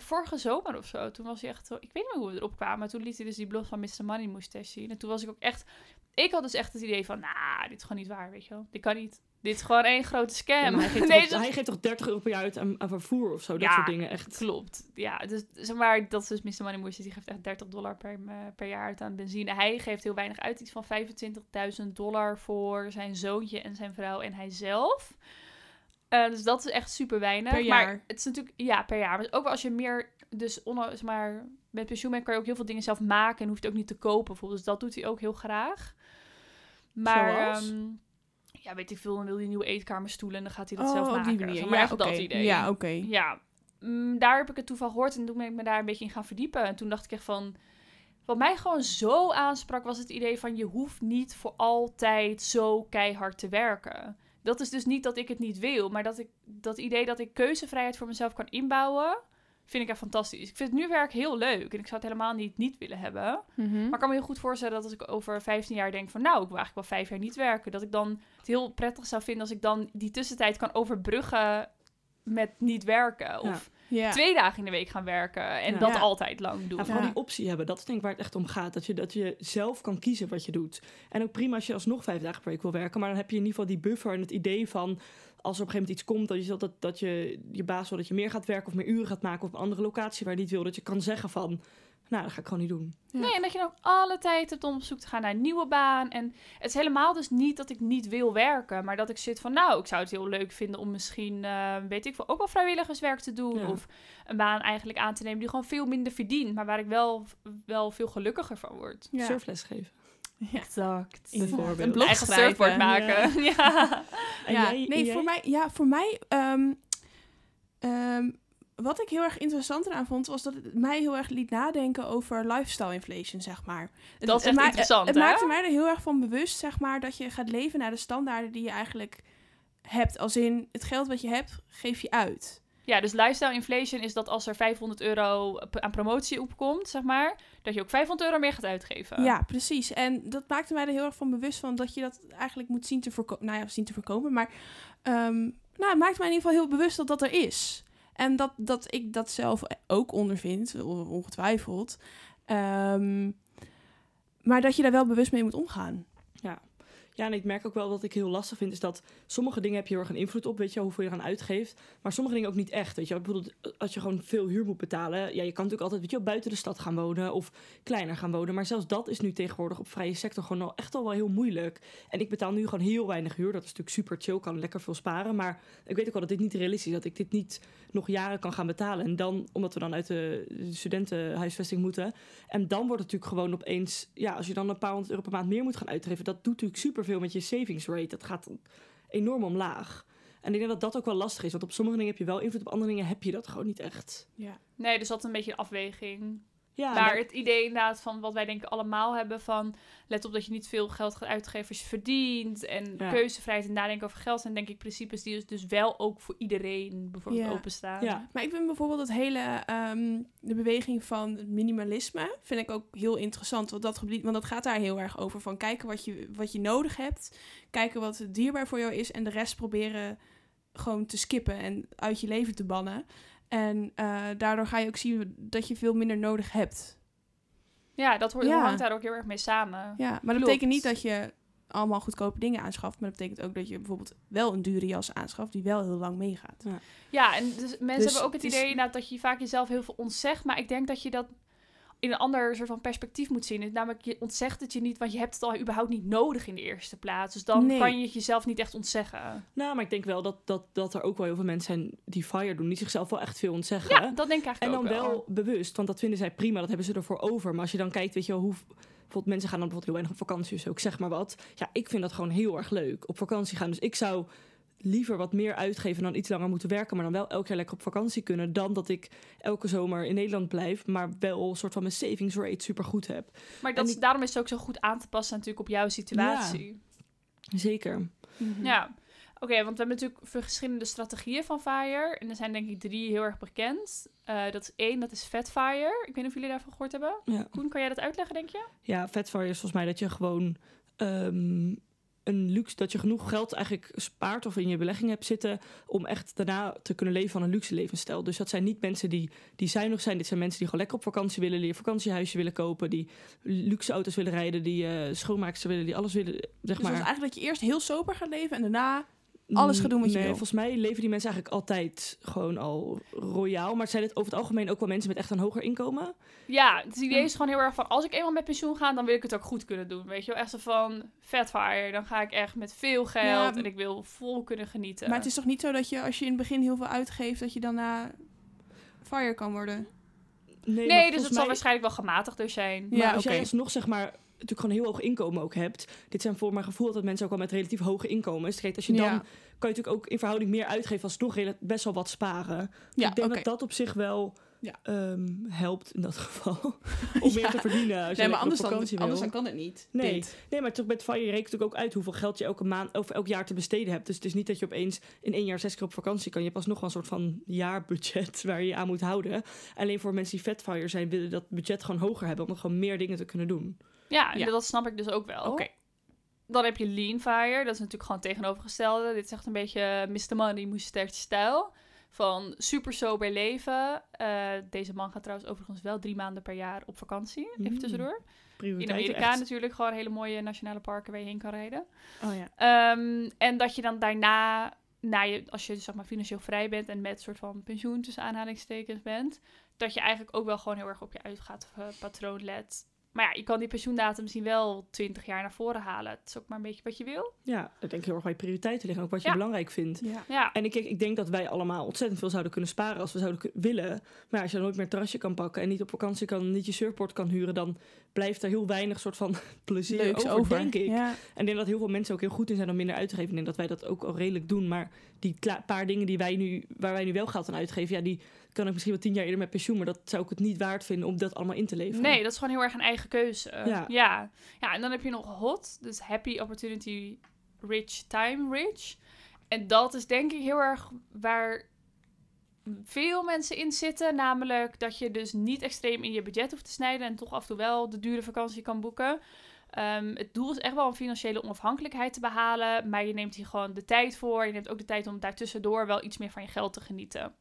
Vorige zomer of zo, toen was hij echt... Ik weet niet meer hoe we erop kwamen. Toen liet hij dus die blog van Mr. Money Moustache zien. En toen was ik ook echt... Ik had dus echt het idee van, nou, dit is gewoon niet waar, weet je wel. Dit kan niet. Dit is gewoon één grote scam. Ja, maar hij, geeft Deze toch, hij geeft toch 30 euro per jaar uit aan, aan vervoer of zo? Dat Ja, soort dingen. Echt. Klopt. Ja, dus zeg maar, dat is dus Mr. Money Moustache. Die geeft echt 30 dollar per, eh, per jaar uit aan benzine. Hij geeft heel weinig uit. Iets van 25.000 dollar voor zijn zoontje en zijn vrouw en hij Eh, dus dat is echt super weinig. Per Maar het is natuurlijk, ja, per jaar. Maar ook wel als je meer, dus onno- zeg maar, met pensioen bent, kan je ook heel veel dingen zelf maken en hoeft het ook niet te kopen bijvoorbeeld. Dus dat doet hij ook heel graag. Maar, ehm, ja, weet ik veel, dan wil hij nieuwe eetkamerstoelen en dan gaat hij dat Oh, zelf maken. die manier. Maar Ja, echt dat idee. Ja, oké. Ja, mm, daar heb ik het toeval gehoord en toen ben ik me daar een beetje in gaan verdiepen. En toen dacht ik echt van, wat mij gewoon zo aansprak was het idee van je hoeft niet voor altijd zo keihard te werken. Dat is dus niet dat ik het niet wil, maar dat ik dat idee dat ik keuzevrijheid voor mezelf kan inbouwen, vind ik echt fantastisch. Ik vind het nu werk heel leuk en ik zou het helemaal niet niet willen hebben. Mhm. Maar ik kan me heel goed voorstellen dat als ik over 15 jaar denk van nou, ik wil eigenlijk wel vijf jaar niet werken. Dat ik dan het heel prettig zou vinden als ik dan die tussentijd kan overbruggen met niet werken. Of ja. twee dagen in de week gaan werken en Ja. dat Ja. altijd lang doen. Ja, vooral die optie hebben, dat is denk ik waar het echt om gaat. Dat je, dat je zelf kan kiezen wat je doet. En ook prima als je alsnog vijf dagen per week wil werken. Maar dan heb je in ieder geval die buffer en het idee van... als er op een gegeven moment iets komt, dat je, dat, dat je je baas wil dat je meer gaat werken... of meer uren gaat maken op een andere locatie waar je niet wil. Dat je kan zeggen van, nou, dat ga ik gewoon niet doen. Ja. Nee, en dat je dan ook alle tijd hebt om op zoek te gaan naar een nieuwe baan. En het is helemaal dus niet dat ik niet wil werken, maar dat ik zit van, nou, ik zou het heel leuk vinden om misschien, eh, weet ik veel, ook wel vrijwilligerswerk te doen. Ja. Of een baan eigenlijk aan te nemen die gewoon veel minder verdient, maar waar ik wel, wel veel gelukkiger van word. Ja. Surfles geven. Exact. Bijvoorbeeld. Een blog Eigen schrijven. surfboard maken. Ja. Jij- nee, jij? voor mij, ja, voor mij, ehm, ehm, wat ik heel erg interessant eraan vond, was dat het mij heel erg liet nadenken over lifestyle inflation, zeg maar. Het- Dat is echt interessant, Het maakte mij er heel erg van bewust, zeg maar, dat je gaat leven naar de standaarden die je eigenlijk hebt. Als in, het geld wat je hebt, geef je uit. Ja, dus lifestyle inflation is dat als er 500 euro aan promotie opkomt, zeg maar, dat je ook 500 euro meer gaat uitgeven. Ja, precies. En dat maakte mij er heel erg van bewust van dat je dat eigenlijk moet zien te voorkomen. Nou ja, zien te voorkomen. Maar ehm, nou, het maakt mij in ieder geval heel bewust dat dat er is. En dat, dat ik dat zelf ook ondervind, on- ongetwijfeld. Ehm, maar dat je daar wel bewust mee moet omgaan. Ja, en ik merk ook wel dat ik heel lastig vind, is dat sommige dingen heb je heel erg een invloed op, weet je, hoeveel je eraan uitgeeft. Maar sommige dingen ook niet echt, weet je. Bijvoorbeeld als je gewoon veel huur moet betalen, ja, je kan natuurlijk altijd, weet je, buiten de stad gaan wonen of kleiner gaan wonen. Maar zelfs dat is nu tegenwoordig op vrije sector gewoon al echt al wel heel moeilijk. En ik betaal nu gewoon heel weinig huur. Dat is natuurlijk super chill, kan lekker veel sparen. Maar ik weet ook wel dat dit niet realistisch is, dat ik dit niet nog jaren kan gaan betalen. En dan, omdat we dan uit de studentenhuisvesting moeten. En dan wordt het natuurlijk gewoon opeens, ja, als je dan een paar honderd euro per maand meer moet gaan uitgeven, dat doet natuurlijk superveel met je savings rate. Dat gaat enorm omlaag. En ik denk dat dat ook wel lastig is, want op sommige dingen heb je wel invloed, op andere dingen heb je dat gewoon niet echt. Ja. Nee, dus dat is een beetje een afweging. Ja, maar dat- het idee inderdaad van wat wij denken allemaal hebben van... let op dat je niet veel geld gaat uitgeven als je verdient... en Ja. keuzevrijheid en nadenken over geld... zijn denk ik principes die dus, dus wel ook voor iedereen bijvoorbeeld Ja. openstaan. Ja. Maar ik vind bijvoorbeeld het hele, ehm, de beweging van het minimalisme, vind ik ook heel interessant. Want dat, gebied, want dat gaat daar heel erg over. Van kijken wat je, wat je nodig hebt, kijken wat dierbaar voor jou is en de rest proberen gewoon te skippen en uit je leven te bannen. En eh, daardoor ga je ook zien dat je veel minder nodig hebt. Ja, dat hoort, Ja. hangt daar ook heel erg mee samen. Ja, maar dat betekent niet dat je allemaal goedkope dingen aanschaft. Maar dat betekent ook dat je bijvoorbeeld wel een dure jas aanschaft die wel heel lang meegaat. Ja, en dus mensen Dus hebben ook het het is- idee dat je vaak jezelf heel veel ontzegt. Maar ik denk dat je dat in een ander soort van perspectief moet zien. Namelijk, je ontzegt het je niet, want je hebt het al überhaupt niet nodig in de eerste plaats. Dus dan Nee. kan je het jezelf niet echt ontzeggen. Nou, maar ik denk wel dat, dat, dat er ook wel heel veel mensen zijn die FIRE doen, die zichzelf wel echt veel ontzeggen. Ja, dat denk ik En eigenlijk dan ook wel bewust, want dat vinden zij prima, dat hebben ze ervoor over. Maar als je dan kijkt, weet je wel, hoe... Bijvoorbeeld mensen gaan dan bijvoorbeeld heel weinig op vakantie, dus ook zeg maar wat. Ja, ik vind dat gewoon heel erg leuk, op vakantie gaan. Dus ik zou liever wat meer uitgeven dan iets langer moeten werken, maar dan wel elk jaar lekker op vakantie kunnen, dan dat ik elke zomer in Nederland blijf, maar wel een soort van mijn savings rate super goed heb. Maar dat En is, ik- daarom is het ook zo goed aan te passen natuurlijk op jouw situatie. Zeker. Ja. Oké, want we hebben natuurlijk verschillende strategieën van Fire. En er zijn denk ik drie heel erg bekend. Eh, dat is één, dat is Fat Fire. Ik weet niet of jullie daarvan gehoord hebben. Ja. Koen, kan jij dat uitleggen, denk je? Ja, vet FIRE is volgens mij dat je gewoon ehm, een luxe, dat je genoeg geld eigenlijk spaart of in je belegging hebt zitten om echt daarna te kunnen leven van een luxe levensstijl. Dus dat zijn niet mensen die, die zuinig zijn. Dit zijn mensen die gewoon lekker op vakantie willen, die een vakantiehuisje willen kopen, die luxe auto's willen rijden, die eh schoonmaaksters willen, die alles willen, zeg Dus dat is maar. eigenlijk dat je eerst heel sober gaat leven en daarna alles gaat doen wat je nee, wil. Volgens mij leven die mensen eigenlijk altijd gewoon al royaal. Maar het zijn het over het algemeen ook wel mensen met echt een hoger inkomen. Ja, het idee is gewoon heel erg van... als ik eenmaal met pensioen ga, dan wil ik het ook goed kunnen doen. Weet je wel? Echt zo van, vet fire. Dan ga ik echt met veel geld Ja, en ik wil vol kunnen genieten. Maar het is toch niet zo dat je als je in het begin heel veel uitgeeft, dat je daarna fire kan worden? Nee, nee, dus het zal waarschijnlijk wel gematigder zijn. Ja, Maar als oké. jij alsnog zeg maar natuurlijk gewoon een heel hoog inkomen ook hebt. Dit zijn voor mijn gevoel dat mensen ook al met relatief hoge inkomens. Kijk, als je dan Ja. kan je natuurlijk ook in verhouding meer uitgeven als nog rela- best wel wat sparen. Ja, ik denk dat dat op zich wel Ja. ehm, helpt in dat geval. Om meer te verdienen als je Nee, maar anders dan, wil. anders dan kan het niet. Nee. Dit. Nee, maar toch met Fire je rekent ook uit hoeveel geld je elke maand of elk jaar te besteden hebt. Dus het is niet dat je opeens in één jaar zes keer op vakantie kan. Je hebt alsnog wel een soort van jaarbudget waar je je aan moet houden. Alleen voor mensen die Fatfire zijn, willen dat budget gewoon hoger hebben om nog gewoon meer dingen te kunnen doen. Ja, Ja. dat snap ik dus ook wel. Oké. Dan heb je Lean Fire. Dat is natuurlijk gewoon tegenovergestelde. Dit is echt een beetje Mr. Money, sterkje stijl. Van super sober leven. Eh, deze man gaat trouwens overigens wel drie maanden per jaar op vakantie. Even Mm. tussendoor. In Amerika echt. natuurlijk gewoon hele mooie nationale parken waar je heen kan rijden. Oh ja. Ehm, en dat je dan daarna, na je, als je zeg maar financieel vrij bent en met soort van pensioen tussen aanhalingstekens bent, dat je eigenlijk ook wel gewoon heel erg op je uitgavenpatroon let. Maar ja, je kan die pensioendatum misschien wel 20 jaar naar voren halen. Het is ook maar een beetje wat je wil. Ja, ik denk heel erg waar je prioriteiten liggen. Ook wat je Ja. belangrijk vindt. Ja. Ja, En ik, ik denk dat wij allemaal ontzettend veel zouden kunnen sparen als we zouden willen. Maar ja, als je dan nooit meer een terrasje kan pakken en niet op vakantie kan, niet je surfboard kan huren, dan blijft er heel weinig soort van plezier Leuks over, over. denk ik. Ja. En ik denk dat heel veel mensen ook heel goed in zijn om minder uit te geven. Ik denk dat wij dat ook al redelijk doen. Maar die paar dingen die wij nu, waar wij nu wel geld aan uitgeven, ja, die kan ik misschien wel tien jaar eerder met pensioen. Maar dat zou ik het niet waard vinden om dat allemaal in te leveren. nee, dat is gewoon heel erg een eigen keuze. Ja. ja. Ja, en dan heb je nog HOT, dus Happy Opportunity Rich Time Rich. En dat is denk ik heel erg waar veel mensen in zitten. Namelijk dat je dus niet extreem in je budget hoeft te snijden en toch af en toe wel de dure vakantie kan boeken. Ehm, het doel is echt wel een financiële onafhankelijkheid te behalen, maar je neemt hier gewoon de tijd voor. Je neemt ook de tijd om daartussendoor wel iets meer van je geld te genieten.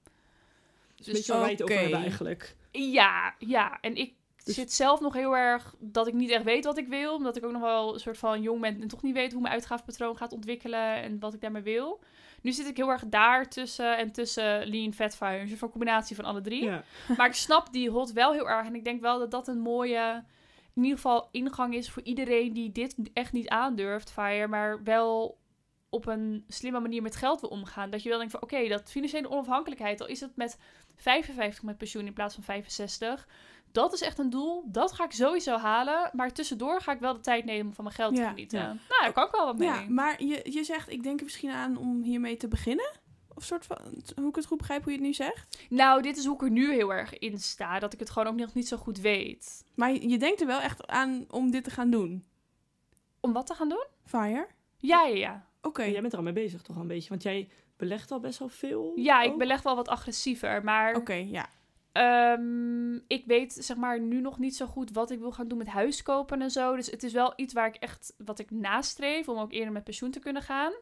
Dus een beetje waar wij het over hebben eigenlijk. Ja, ja. En ik Dus- zit zelf nog heel erg dat ik niet echt weet wat ik wil. Omdat ik ook nog wel een soort van jong ben en toch niet weet hoe mijn uitgavenpatroon gaat ontwikkelen en wat ik daarmee wil. Nu zit ik heel erg daar tussen en tussen Lean, Fatfire. Een soort van combinatie van alle drie. Ja. Maar ik snap die hot wel heel erg. En ik denk wel dat dat een mooie, in ieder geval ingang is voor iedereen die dit echt niet aandurft, Fire. Maar wel op een slimme manier met geld wil omgaan. Dat je wel denkt van, oké, dat financiële onafhankelijkheid, al is het met 55 met pensioen in plaats van 65. Dat is echt een doel. Dat ga ik sowieso halen. Maar tussendoor ga ik wel de tijd nemen om van mijn geld te Ja. genieten. Ja. Nou, daar kan ik wel wat mee. ja, maar je, je zegt, ik denk er misschien aan om hiermee te beginnen. Of soort van, hoe ik het goed begrijp hoe je het nu zegt. Nou, dit is hoe ik er nu heel erg in sta. Dat ik het gewoon ook nog niet zo goed weet. Maar je, je denkt er wel echt aan om dit te gaan doen. Om wat te gaan doen? Fire? Ja, ja, ja. Oké. Jij bent er al mee bezig toch al een beetje? Want jij belegt al best wel veel. Ja, ik beleg wel wat agressiever. Maar Oké, ja. ehm, ik weet zeg maar nu nog niet zo goed wat ik wil gaan doen met huiskopen en zo. Dus het is wel iets waar ik echt wat ik nastreef om ook eerder met pensioen te kunnen gaan.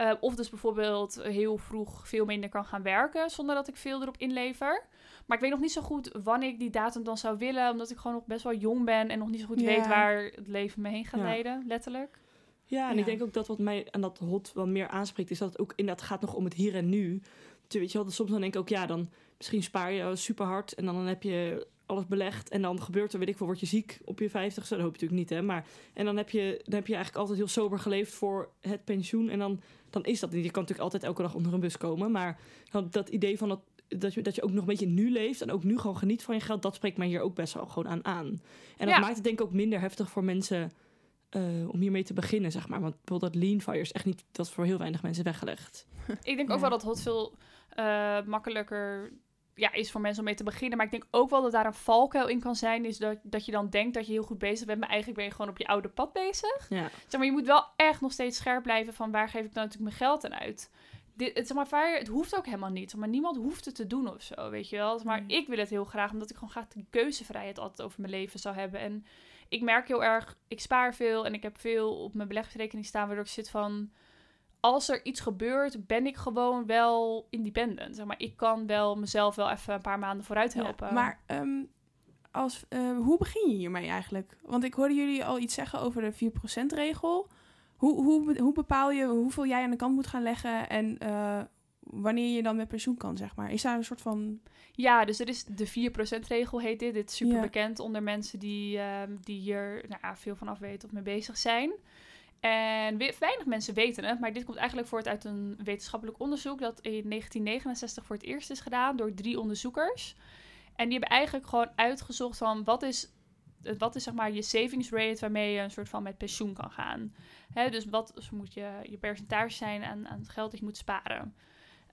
Eh, of dus bijvoorbeeld heel vroeg veel minder kan gaan werken zonder dat ik veel erop inlever. Maar ik weet nog niet zo goed wanneer ik die datum dan zou willen. Omdat ik gewoon nog best wel jong ben en nog niet zo goed Ja. weet waar het leven me heen gaat Ja. leiden, letterlijk. Ja, en Ja. ik denk ook dat wat mij aan dat hot wel meer aanspreekt, is dat het ook inderdaad gaat nog om het hier en nu. Weet je wel, soms dan denk ik ook, ja, dan misschien spaar je super hard en dan, dan heb je alles belegd en dan gebeurt er, weet ik veel, word je ziek op je vijftigste. Dat hoop je natuurlijk niet, hè. Maar, en dan heb, je, dan heb je eigenlijk altijd heel sober geleefd voor het pensioen en dan, dan is dat niet. Je kan natuurlijk altijd elke dag onder een bus komen, maar dan, dat idee van dat, dat, je, dat je ook nog een beetje nu leeft en ook nu gewoon geniet van je geld, dat spreekt mij hier ook best wel gewoon aan aan. En dat Ja. maakt het denk ik ook minder heftig voor mensen eh, om hiermee te beginnen, zeg maar. Want bijvoorbeeld dat lean fire is echt niet, dat is voor heel weinig mensen weggelegd. Ik denk ook wel dat hot veel eh, makkelijker ja, is voor mensen om mee te beginnen. Maar ik denk ook wel dat daar een valkuil in kan zijn. Is dat, dat je dan denkt dat je heel goed bezig bent. Maar eigenlijk ben je gewoon op je oude pad bezig. Ja. Zeg maar, je moet wel echt nog steeds scherp blijven van waar geef ik dan natuurlijk mijn geld aan uit. Dit, het, zeg maar, het hoeft ook helemaal niet. Maar niemand hoeft het te doen of zo, weet je wel. Maar Nee. ik wil het heel graag, omdat ik gewoon graag die keuzevrijheid altijd over mijn leven zou hebben. En ik merk heel erg, ik spaar veel en ik heb veel op mijn beleggingsrekening staan, waardoor ik zit van, als er iets gebeurt, ben ik gewoon wel independent. Zeg maar, ik kan wel mezelf wel even een paar maanden vooruit Ja, helpen. maar ehm, als, eh, hoe begin je hiermee eigenlijk? Want ik hoorde jullie al iets zeggen over de 4%-regel. Hoe, hoe, hoe bepaal je hoeveel jij aan de kant moet gaan leggen en eh, wanneer je dan met pensioen kan, zeg maar? Is daar een soort van... Ja, dus er is de 4%-regel heet dit. Dit is super Ja. bekend onder mensen die, ehm, die hier nou, veel van af weten of mee bezig zijn. En we- weinig mensen weten het, maar dit komt eigenlijk voort uit een wetenschappelijk onderzoek dat in 1969 voor het eerst is gedaan door drie onderzoekers. En die hebben eigenlijk gewoon uitgezocht van wat is, eh, wat is zeg maar je savings rate waarmee je een soort van met pensioen kan gaan. Dus wat moet je, je percentage zijn aan, aan het geld dat je moet sparen.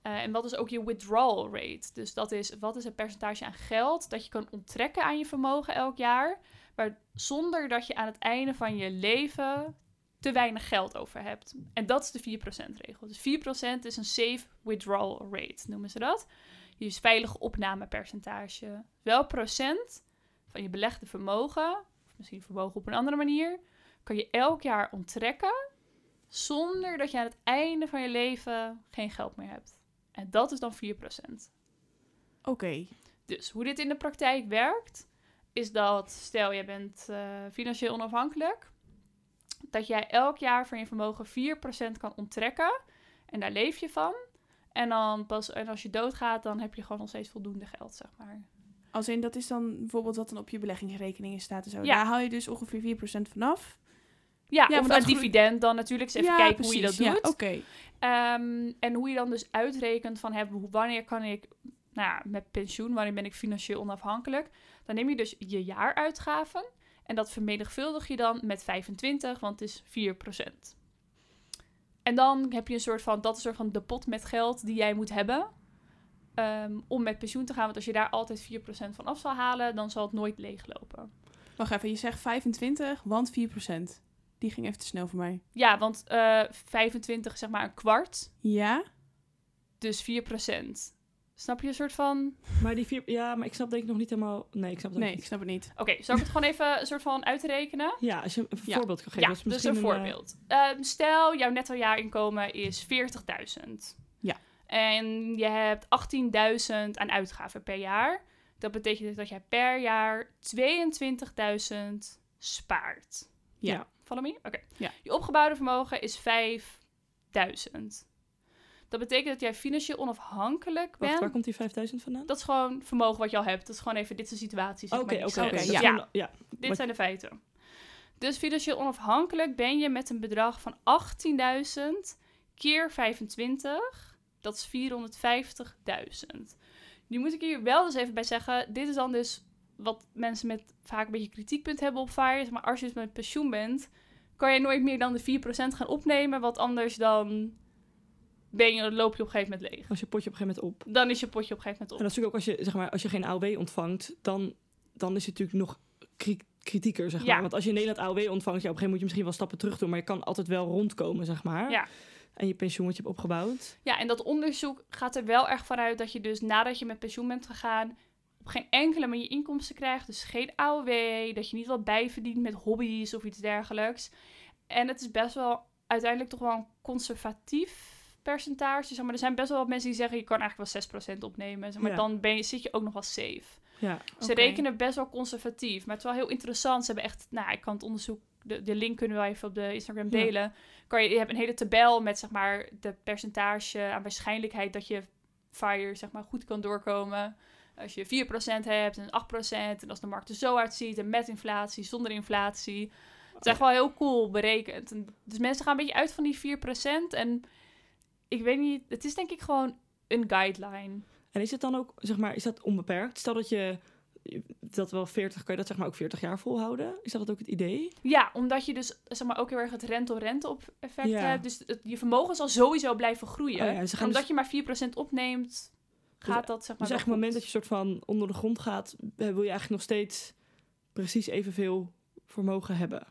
Eh, en wat is ook je withdrawal rate? Dus dat is wat is het percentage aan geld dat je kan onttrekken aan je vermogen elk jaar, maar zonder dat je aan het einde van je leven te weinig geld over hebt. En dat is de 4%-regel. Dus 4% is een safe withdrawal rate, noemen ze dat. Je veilige opnamepercentage. Welk procent van je belegde vermogen, of misschien vermogen op een andere manier, kan je elk jaar onttrekken zonder dat je aan het einde van je leven geen geld meer hebt. En dat is dan 4%. Oké, Dus hoe dit in de praktijk werkt, is dat stel jij bent eh, financieel onafhankelijk, dat jij elk jaar van je vermogen 4% kan onttrekken en daar leef je van. En dan pas en als je doodgaat, dan heb je gewoon nog steeds voldoende geld, zeg maar. als in dat is dan bijvoorbeeld wat dan op je beleggingsrekeningen staat en zo. Ja. Daar haal je dus ongeveer 4% vanaf. Ja, Ja, of dividend dan natuurlijk. Dus even Ja, kijken hoe je dat doet. Ja, Oké, Ehm, en hoe je dan dus uitrekent van hoe- wanneer kan ik, nou ja, met pensioen, wanneer ben ik financieel onafhankelijk. Dan neem je dus je jaaruitgaven en dat vermenigvuldig je dan met 25, want het is 4%. En dan heb je een soort van, dat is een soort van de pot met geld die jij moet hebben ehm, om met pensioen te gaan. Want als je daar altijd 4% van af zal halen, dan zal het nooit leeglopen. wacht even. Je zegt 25, want 4%. Die ging even te snel voor mij. Ja, want eh 25 is zeg maar een kwart, Ja? dus 4%. Snap je een soort van... Maar die vier... Ja, maar ik snap denk ik nog niet helemaal... Nee, ik snap het Nee, ik niet. snap het niet. Oké, zal ik het gewoon even een soort van uitrekenen? Ja, als je een Ja. voorbeeld kan geven. Ja, dus een eh, voorbeeld. Ehm, stel, jouw netto jaarinkomen is 40.000. Ja. En je hebt 18.000 aan uitgaven per jaar. Dat betekent dus dat jij per jaar 22.000 spaart. Ja. Ja. Me? Oké. Ja. Je opgebouwde vermogen is 5.000. Dat betekent dat jij financieel onafhankelijk Wacht, bent. waar komt die 5000 vandaan? Dat is gewoon vermogen wat je al hebt. Dat is gewoon even, dit is de situatie. Oké, oké, oké. ja. Dit Wat- zijn de feiten. Dus financieel onafhankelijk ben je met een bedrag van 18.000 keer 25. Dat is 450.000. Nu moet ik hier wel dus even bij zeggen. Dit is dan dus wat mensen met vaak een beetje kritiekpunt hebben op FIRE. Maar als je dus met pensioen bent, kan je nooit meer dan de 4% gaan opnemen. Want anders dan ben je, loop je op een gegeven moment leeg. Als je potje op een gegeven moment op. Dan is je potje op een gegeven En moment dat is natuurlijk ook als je, zeg maar, als je geen AOW ontvangt, dan, dan is het natuurlijk nog kri- kritieker, zeg Ja. maar. Want als je in Nederland AOW ontvangt, ja, op een gegeven moment moet je misschien wel stappen terug doen, maar je kan altijd wel rondkomen, zeg maar. Ja. En je pensioen wat je hebt opgebouwd. Ja, en dat onderzoek gaat er wel erg vanuit dat je dus nadat je met pensioen bent gegaan, op geen enkele manier inkomsten krijgt. Dus geen AOW, dat je niet wat bijverdient met hobby's of iets dergelijks. En het is best wel uiteindelijk toch wel een conservatief percentage. Zeg maar, er zijn best wel wat mensen die zeggen je kan eigenlijk wel 6% opnemen. Zeg maar, Ja. Dan ben je, zit je ook nog wel safe. Ja. Ze rekenen best wel conservatief, maar het is wel heel interessant. Ze hebben echt, nou, ik kan het onderzoek, de, de link kunnen we wel even op de Instagram Ja. delen. Kan je, je hebt een hele tabel met, zeg maar, de percentage aan waarschijnlijkheid dat je FIRE, zeg maar, goed kan doorkomen. Als je 4% hebt en 8% en als de markt er zo uitziet en met inflatie, zonder inflatie. Het is echt wel heel cool berekend. En dus mensen gaan een beetje uit van die 4% en ik weet niet, het is denk ik gewoon een guideline. En is het dan ook, zeg maar, is dat onbeperkt? Stel dat je dat wel 40, kan je dat zeg maar ook 40 jaar volhouden? Is dat ook het idee? Ja, omdat je dus zeg maar, ook heel erg het rente-rente op effect Ja. hebt. Dus het- je vermogen zal sowieso blijven groeien. Oh ja, dus ze gaan omdat dus- je maar 4% opneemt, gaat Dus- dat zeg maar Dus eigenlijk op het moment dat je soort van onder de grond gaat, eh, wil je eigenlijk nog steeds precies evenveel vermogen hebben.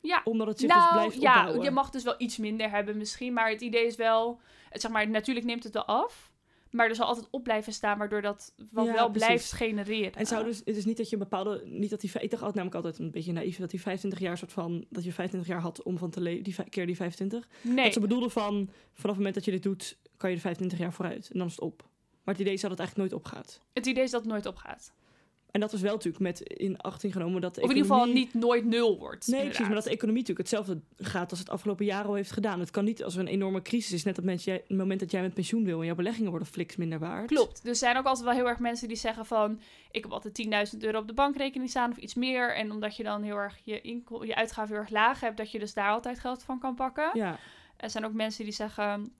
Ja, Omdat het zich dus nou blijft ja, opbouwen. je mag dus wel iets minder hebben misschien. Maar het idee is wel, het, zeg maar, natuurlijk neemt het wel af. Maar er zal altijd op blijven staan, waardoor dat Ja, wel blijft genereren. En zou dus, het is niet dat je een bepaalde, niet dat die, ik dacht altijd namelijk altijd een beetje naïef, dat die 25 jaar soort van, dat je 25 jaar had om van te leven, die keer die 25. Nee, Dat ze bedoelden van, vanaf het moment dat je dit doet, kan je de 25 jaar vooruit. En dan is het op. Maar het idee is dat het eigenlijk nooit opgaat. het idee is dat het nooit opgaat. En dat was wel natuurlijk met in achting genomen dat de Of in ieder geval economie- niet nooit nul wordt. Nee, precies, maar dat de economie natuurlijk hetzelfde gaat als het afgelopen jaar al heeft gedaan. Het kan niet als er een enorme crisis is, net het moment, jij- het moment dat jij met pensioen wil en jouw beleggingen worden fliks minder waard. Klopt. Dus er zijn ook altijd wel heel erg mensen die zeggen van... ik heb altijd 10.000 euro op de bankrekening staan of iets meer. En omdat je dan heel erg je, inko- je uitgaven heel erg laag hebt... dat je dus daar altijd geld van kan pakken. Ja, Er zijn ook mensen die zeggen...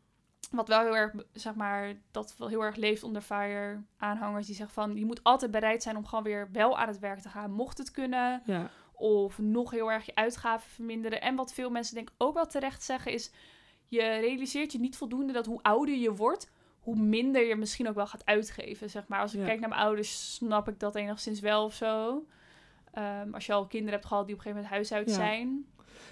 wat wel heel erg, zeg maar... dat wel heel erg leeft onder FIRE aanhangers... die zeggen van... je moet altijd bereid zijn om gewoon weer wel aan het werk te gaan... mocht het kunnen. ja. Of nog heel erg je uitgaven verminderen. En wat veel mensen denk ik ook wel terecht zeggen is... je realiseert je niet voldoende dat hoe ouder je wordt... hoe minder je misschien ook wel gaat uitgeven, zeg maar. Als ik Ja. kijk naar mijn ouders, snap ik dat enigszins wel of zo. Ehm, als je al kinderen hebt gehad die op een gegeven moment huis uit Ja. zijn.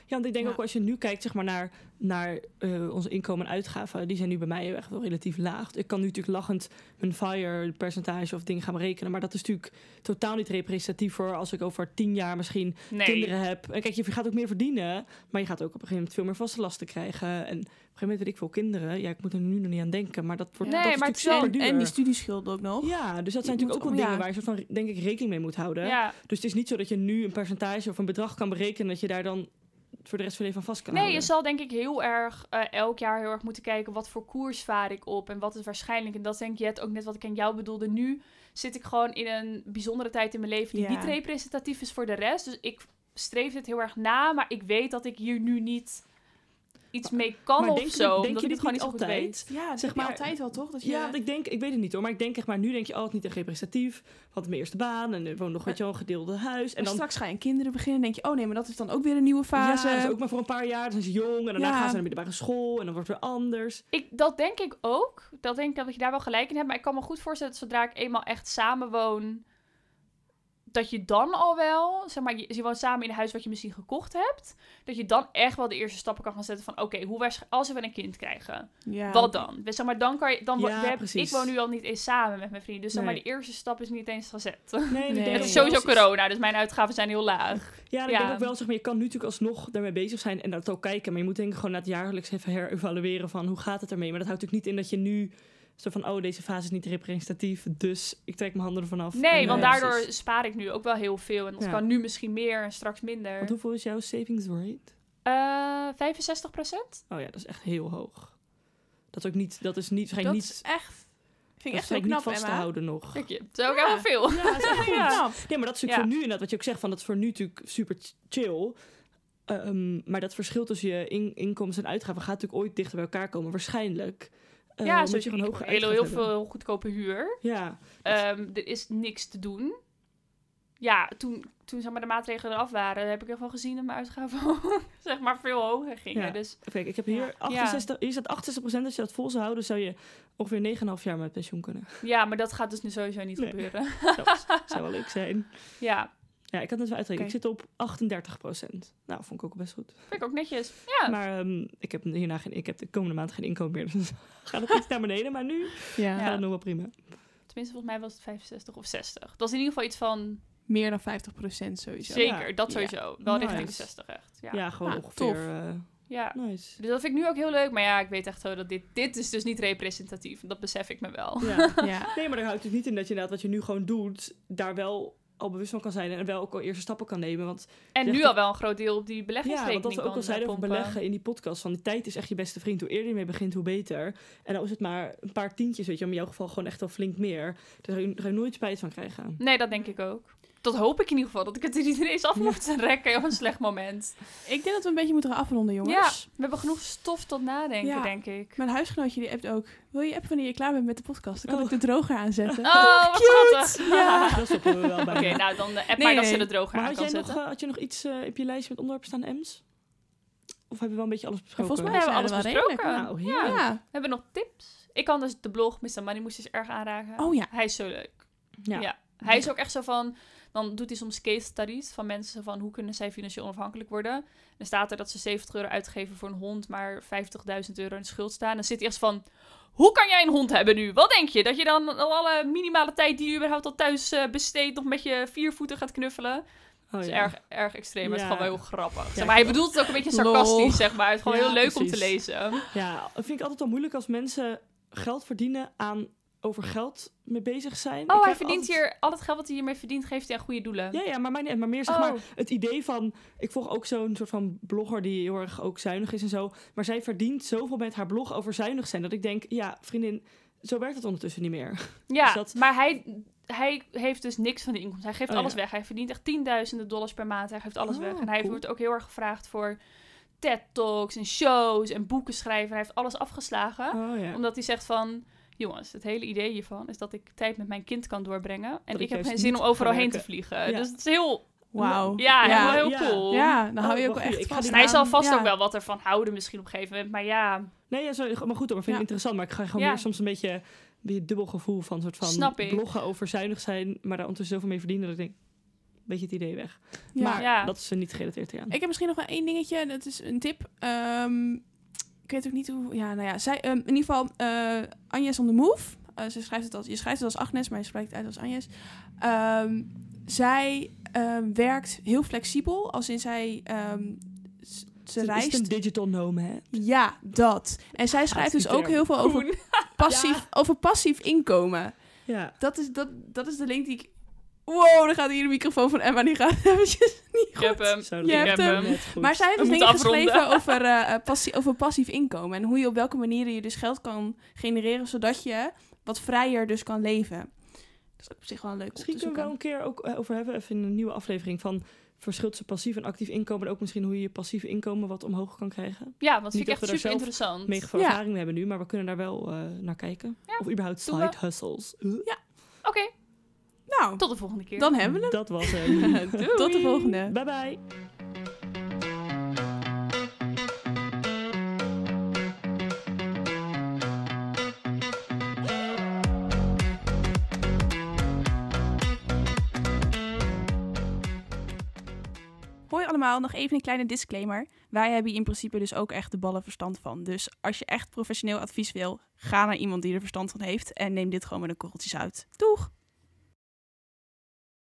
Ja, want ik denk Ja. ook als je nu kijkt zeg maar, naar, naar eh, onze inkomen en uitgaven, die zijn nu bij mij echt wel relatief laag. Ik kan nu natuurlijk lachend mijn fire percentage of dingen gaan berekenen, maar dat is natuurlijk totaal niet representatief voor als ik over tien jaar misschien Nee. kinderen heb. En kijk, je gaat ook meer verdienen, maar je gaat ook op een gegeven moment veel meer vaste lasten krijgen. En op een gegeven moment weet ik veel kinderen. Ja, ik moet er nu nog niet aan denken, maar dat wordt Nee, dat maar natuurlijk is duur. en die studieschuld ook nog. ja, dus dat zijn Je natuurlijk ook wel moet- dingen ja. waar je soort van, denk ik, rekening mee moet houden. Ja. Dus het is niet zo dat je nu een percentage of een bedrag kan berekenen dat je daar dan voor de rest van je leven aan vast kan Nee, je zal denk ik heel erg eh, elk jaar heel erg moeten kijken wat voor koers vaar ik op en wat is waarschijnlijk. En dat is denk ik Jet, ook net wat ik aan jou bedoelde. Nu zit ik gewoon in een bijzondere tijd in mijn leven die Ja. niet representatief is voor de rest. Dus ik streef dit heel erg na, maar ik weet dat ik hier nu niet iets mee kan Maar of denk zo. denk omdat je dit gewoon niet altijd? weet. Ja, Zeg maar altijd wel toch? Dat je, Ja, want ik denk, ik weet het niet hoor, maar ik denk echt maar nu denk je altijd niet echt representatief. Want mijn eerste baan en woont nog weet je wel een gedeelde huis. En dan straks ga je aan kinderen beginnen en denk je, oh nee, maar dat is dan ook weer een nieuwe fase. Ja, dat is ook maar voor een paar jaar. Dan zijn ze jong en daarna Ja. gaan ze naar de middelbare school en dan wordt het weer anders. Ik, dat denk ik ook. Dat denk ik dat je daar wel gelijk in hebt. Maar ik kan me goed voorstellen dat zodra ik eenmaal echt samenwoon... dat je dan al wel, zeg maar, je, je woont samen in een huis wat je misschien gekocht hebt... dat je dan echt wel de eerste stappen kan gaan zetten van... oké, hoe waarsch- als we een kind krijgen, Ja. wat dan? Dus zeg maar, dan kan je... Dan, Ja, we hebben- ik woon nu al niet eens samen met mijn vriend. Dus zeg maar, de eerste stap is niet eens gezet. Nee, Nee. Het is sowieso corona, dus mijn uitgaven zijn heel laag. Ja, ik Ja. denk ook wel, zeg maar, je kan nu natuurlijk alsnog daarmee bezig zijn en dat ook kijken. Maar je moet denk ik gewoon na het jaarlijks even herevalueren van hoe gaat het ermee. Maar dat houdt natuurlijk niet in dat je nu zo van, oh, deze fase is niet representatief, dus ik trek mijn handen ervan af. Nee, En, want eh, daardoor precies. spaar ik nu ook wel heel veel. En dat Ja. kan nu misschien meer en straks minder. Want hoeveel is jouw savings rate? Eh 65% Oh ja, dat is echt heel hoog. Dat is ook niet, dat is niet, dat niet, is echt, vind dat ik is echt heel niet knap, vast te houden nog. Kijk je, dat is ook Ja. heel veel. Ja, dat is echt heel Ja. Nee, maar dat is natuurlijk Ja. voor nu inderdaad wat je ook zegt, van dat is voor nu natuurlijk super ch- chill. Ehm, maar dat verschil tussen je in- inkomsten en uitgaven gaat natuurlijk ooit dichter bij elkaar komen, waarschijnlijk. Eh, ja, zoals je gewoon hoge heel, heel veel goedkope huur. Ja, Ehm, er is niks te doen. Ja, toen, toen zeg maar, de maatregelen eraf waren, heb ik ervan gezien dat mijn uitgaven zeg maar veel hoger gingen. Ja. Dus kijk, ik heb hier Ja. 68, hier staat 68% als je dat vol zou houden, zou je ongeveer 9,5 jaar met pensioen kunnen. ja, maar dat gaat dus nu sowieso niet Nee. gebeuren. Dat zou wel leuk zijn. ja, Ja, ik had het wel uitrekenen. Oké. Ik zit op 38% Nou, vond ik ook best goed. vind ik ook netjes. Ja, Maar ehm, ik heb hierna geen, ik heb de komende maand geen inkomen meer. Dus gaat het iets naar beneden. Maar nu Ja. gaat het nog wel prima. tenminste volgens mij was het 65 of 60. Dat is in ieder geval iets van, Meer dan 50% sowieso. zeker, dat Ja. sowieso. Wel Nice. richting de 60 echt. Ja. Ja, gewoon Ah, ongeveer. tof. eh, ja. nice. Dus dat vind ik nu ook heel leuk. Maar ja, ik weet echt zo dat dit, dit is dus niet representatief. Dat besef ik me wel. Ja. Ja. Nee, maar daar houdt het niet in dat je inderdaad wat je nu gewoon doet, daar wel al bewust van kan zijn en wel ook al eerste stappen kan nemen. Want En nu al wel een groot deel op die ja, beleggingsrekening want dat we ook al kan, zeiden eh, over beleggen in die podcast, van die tijd is echt je beste vriend. Hoe eerder je mee begint, hoe beter. En dan is het maar een paar tientjes, weet je, maar in jouw geval gewoon echt wel flink meer. Daar ga je nooit spijt van krijgen. Nee, dat denk ik ook. Dat hoop ik in ieder geval. Dat ik het er niet ineens af moet rekken op een slecht moment. Ik denk dat we een beetje moeten gaan afronden, jongens. Ja, we hebben genoeg stof tot nadenken, Ja. denk ik. Mijn huisgenootje die appt ook. Wil je appen wanneer je klaar bent met de podcast? Dan kan Oh. ik de droger aanzetten. Oh, wat schattig. Ja. Dat stoppen we wel bij. Oké, nou dan eh, app Nee, maar dat nee. ze de droger maar aan had kan jij, nog, zetten. eh, had je nog iets eh, op je lijstje met onderwerpen staan, Ems? Of hebben we wel een beetje alles besproken? volgens mij We hebben alles we wel besproken. Nou, ja. Ja. We hebben nog tips. Ik kan dus de blog Mr. Money moest eens erg aanraken. Oh ja. Hij is zo leuk. Ja. Ja. Hij is ook echt zo van... Dan doet hij soms case studies van mensen van hoe kunnen zij financieel onafhankelijk worden. Dan staat er dat ze 70 euro uitgeven voor een hond, maar 50.000 euro in schuld staan. Dan zit hij echt van, Hoe kan jij een hond hebben nu? Wat denk je? Dat je dan al alle minimale tijd die je überhaupt al thuis eh, besteedt... nog met je viervoeten gaat knuffelen? Oh, Dat is ja. erg, erg extreem, maar het is gewoon wel heel grappig. Ja, zeg maar hij bedoelt het ook een beetje Lol. sarcastisch, zeg maar. Het is gewoon heel leuk om te lezen. Ja, dat vind ik altijd wel moeilijk als mensen geld verdienen aan over geld mee bezig zijn. Ik Oh, hij verdient altijd- hier... Al het geld wat hij hiermee verdient, geeft hij aan goede doelen. Ja, ja maar, niet- maar meer zeg Oh. maar het idee van... Ik volg ook zo'n soort van blogger die heel erg ook zuinig is en zo. Maar zij verdient zoveel met haar blog over zuinig zijn... dat ik denk, ja, vriendin, zo werkt het ondertussen niet meer. Ja, Dus dat- maar hij, hij heeft dus niks van de inkomsten. Hij geeft Oh, alles ja. weg. Hij verdient echt tienduizenden dollars per maand. Hij geeft alles Oh, weg. En hij cool. wordt ook heel erg gevraagd voor TED-talks en shows en boeken schrijven. Hij heeft alles afgeslagen. Ja. Omdat hij zegt van... Jongens, het hele idee hiervan is dat ik tijd met mijn kind kan doorbrengen. En ik ik heb geen zin om overal heen te vliegen. Ja. Dus het is heel... Wauw. Ja, ja. heel, ja. cool. Ja, dan hou Oh, je ook wel echt Ik vast hij zal vast Ja. ook wel wat ervan houden misschien op een gegeven moment. Maar ja, Nee, ja, zo, maar goed, hoor, maar vind ik Ja. interessant. Maar ik ga gewoon Ja. meer soms een beetje... Weer dubbel gevoel van soort van Snap ik. bloggen over zuinig zijn, maar daar ondertussen zoveel mee verdienen dat ik denk, beetje het idee weg. Ja. Maar Ja. dat is er niet gerelateerd aan. Ik heb misschien nog wel één dingetje. Dat is een tip. Ehm, ik weet ook niet hoe... Ja, nou ja. Zij, ehm, in ieder geval, eh Agnes on the Move. Eh, ze schrijft het als, je schrijft het als Agnes, maar je spreekt het uit als Agnes. Ehm, zij ehm, werkt heel flexibel. Als in zij... ze Is reist... het een digital nomad? Ja, dat. En zij schrijft dus ook heel veel over passief, over passief inkomen. Ja. Dat is, dat, dat is de link die ik... Wow, dan gaat hier de microfoon van Emma. Die gaat eventjes niet ik heb goed. hem. Zo, Je hebt. Maar zij heeft We dus dingen afronden. geschreven over, eh, eh, passie, over passief inkomen. En hoe je op welke manieren je dus geld kan genereren, zodat je wat vrijer dus kan leven. Dat is ook op zich wel leuk Misschien kunnen we wel een keer ook eh, over hebben, even in een nieuwe aflevering van verschil tussen passief en actief inkomen. En ook misschien hoe je je passief inkomen wat omhoog kan krijgen. Ja, want dat vind ik echt super interessant. Mega veel Ja. ervaring mee hebben nu, maar we kunnen daar wel eh, naar kijken. Ja, of überhaupt side hustles. Uh, Oké, Nou, tot de volgende keer. dan hebben we hem. Dat was hem. Tot de volgende. bye bye. Hoi allemaal, nog even een kleine disclaimer. Wij hebben hier in principe dus ook echt de ballen verstand van. Dus als je echt professioneel advies wil, ga naar iemand die er verstand van heeft en neem dit gewoon met een korreltjes uit. Doeg!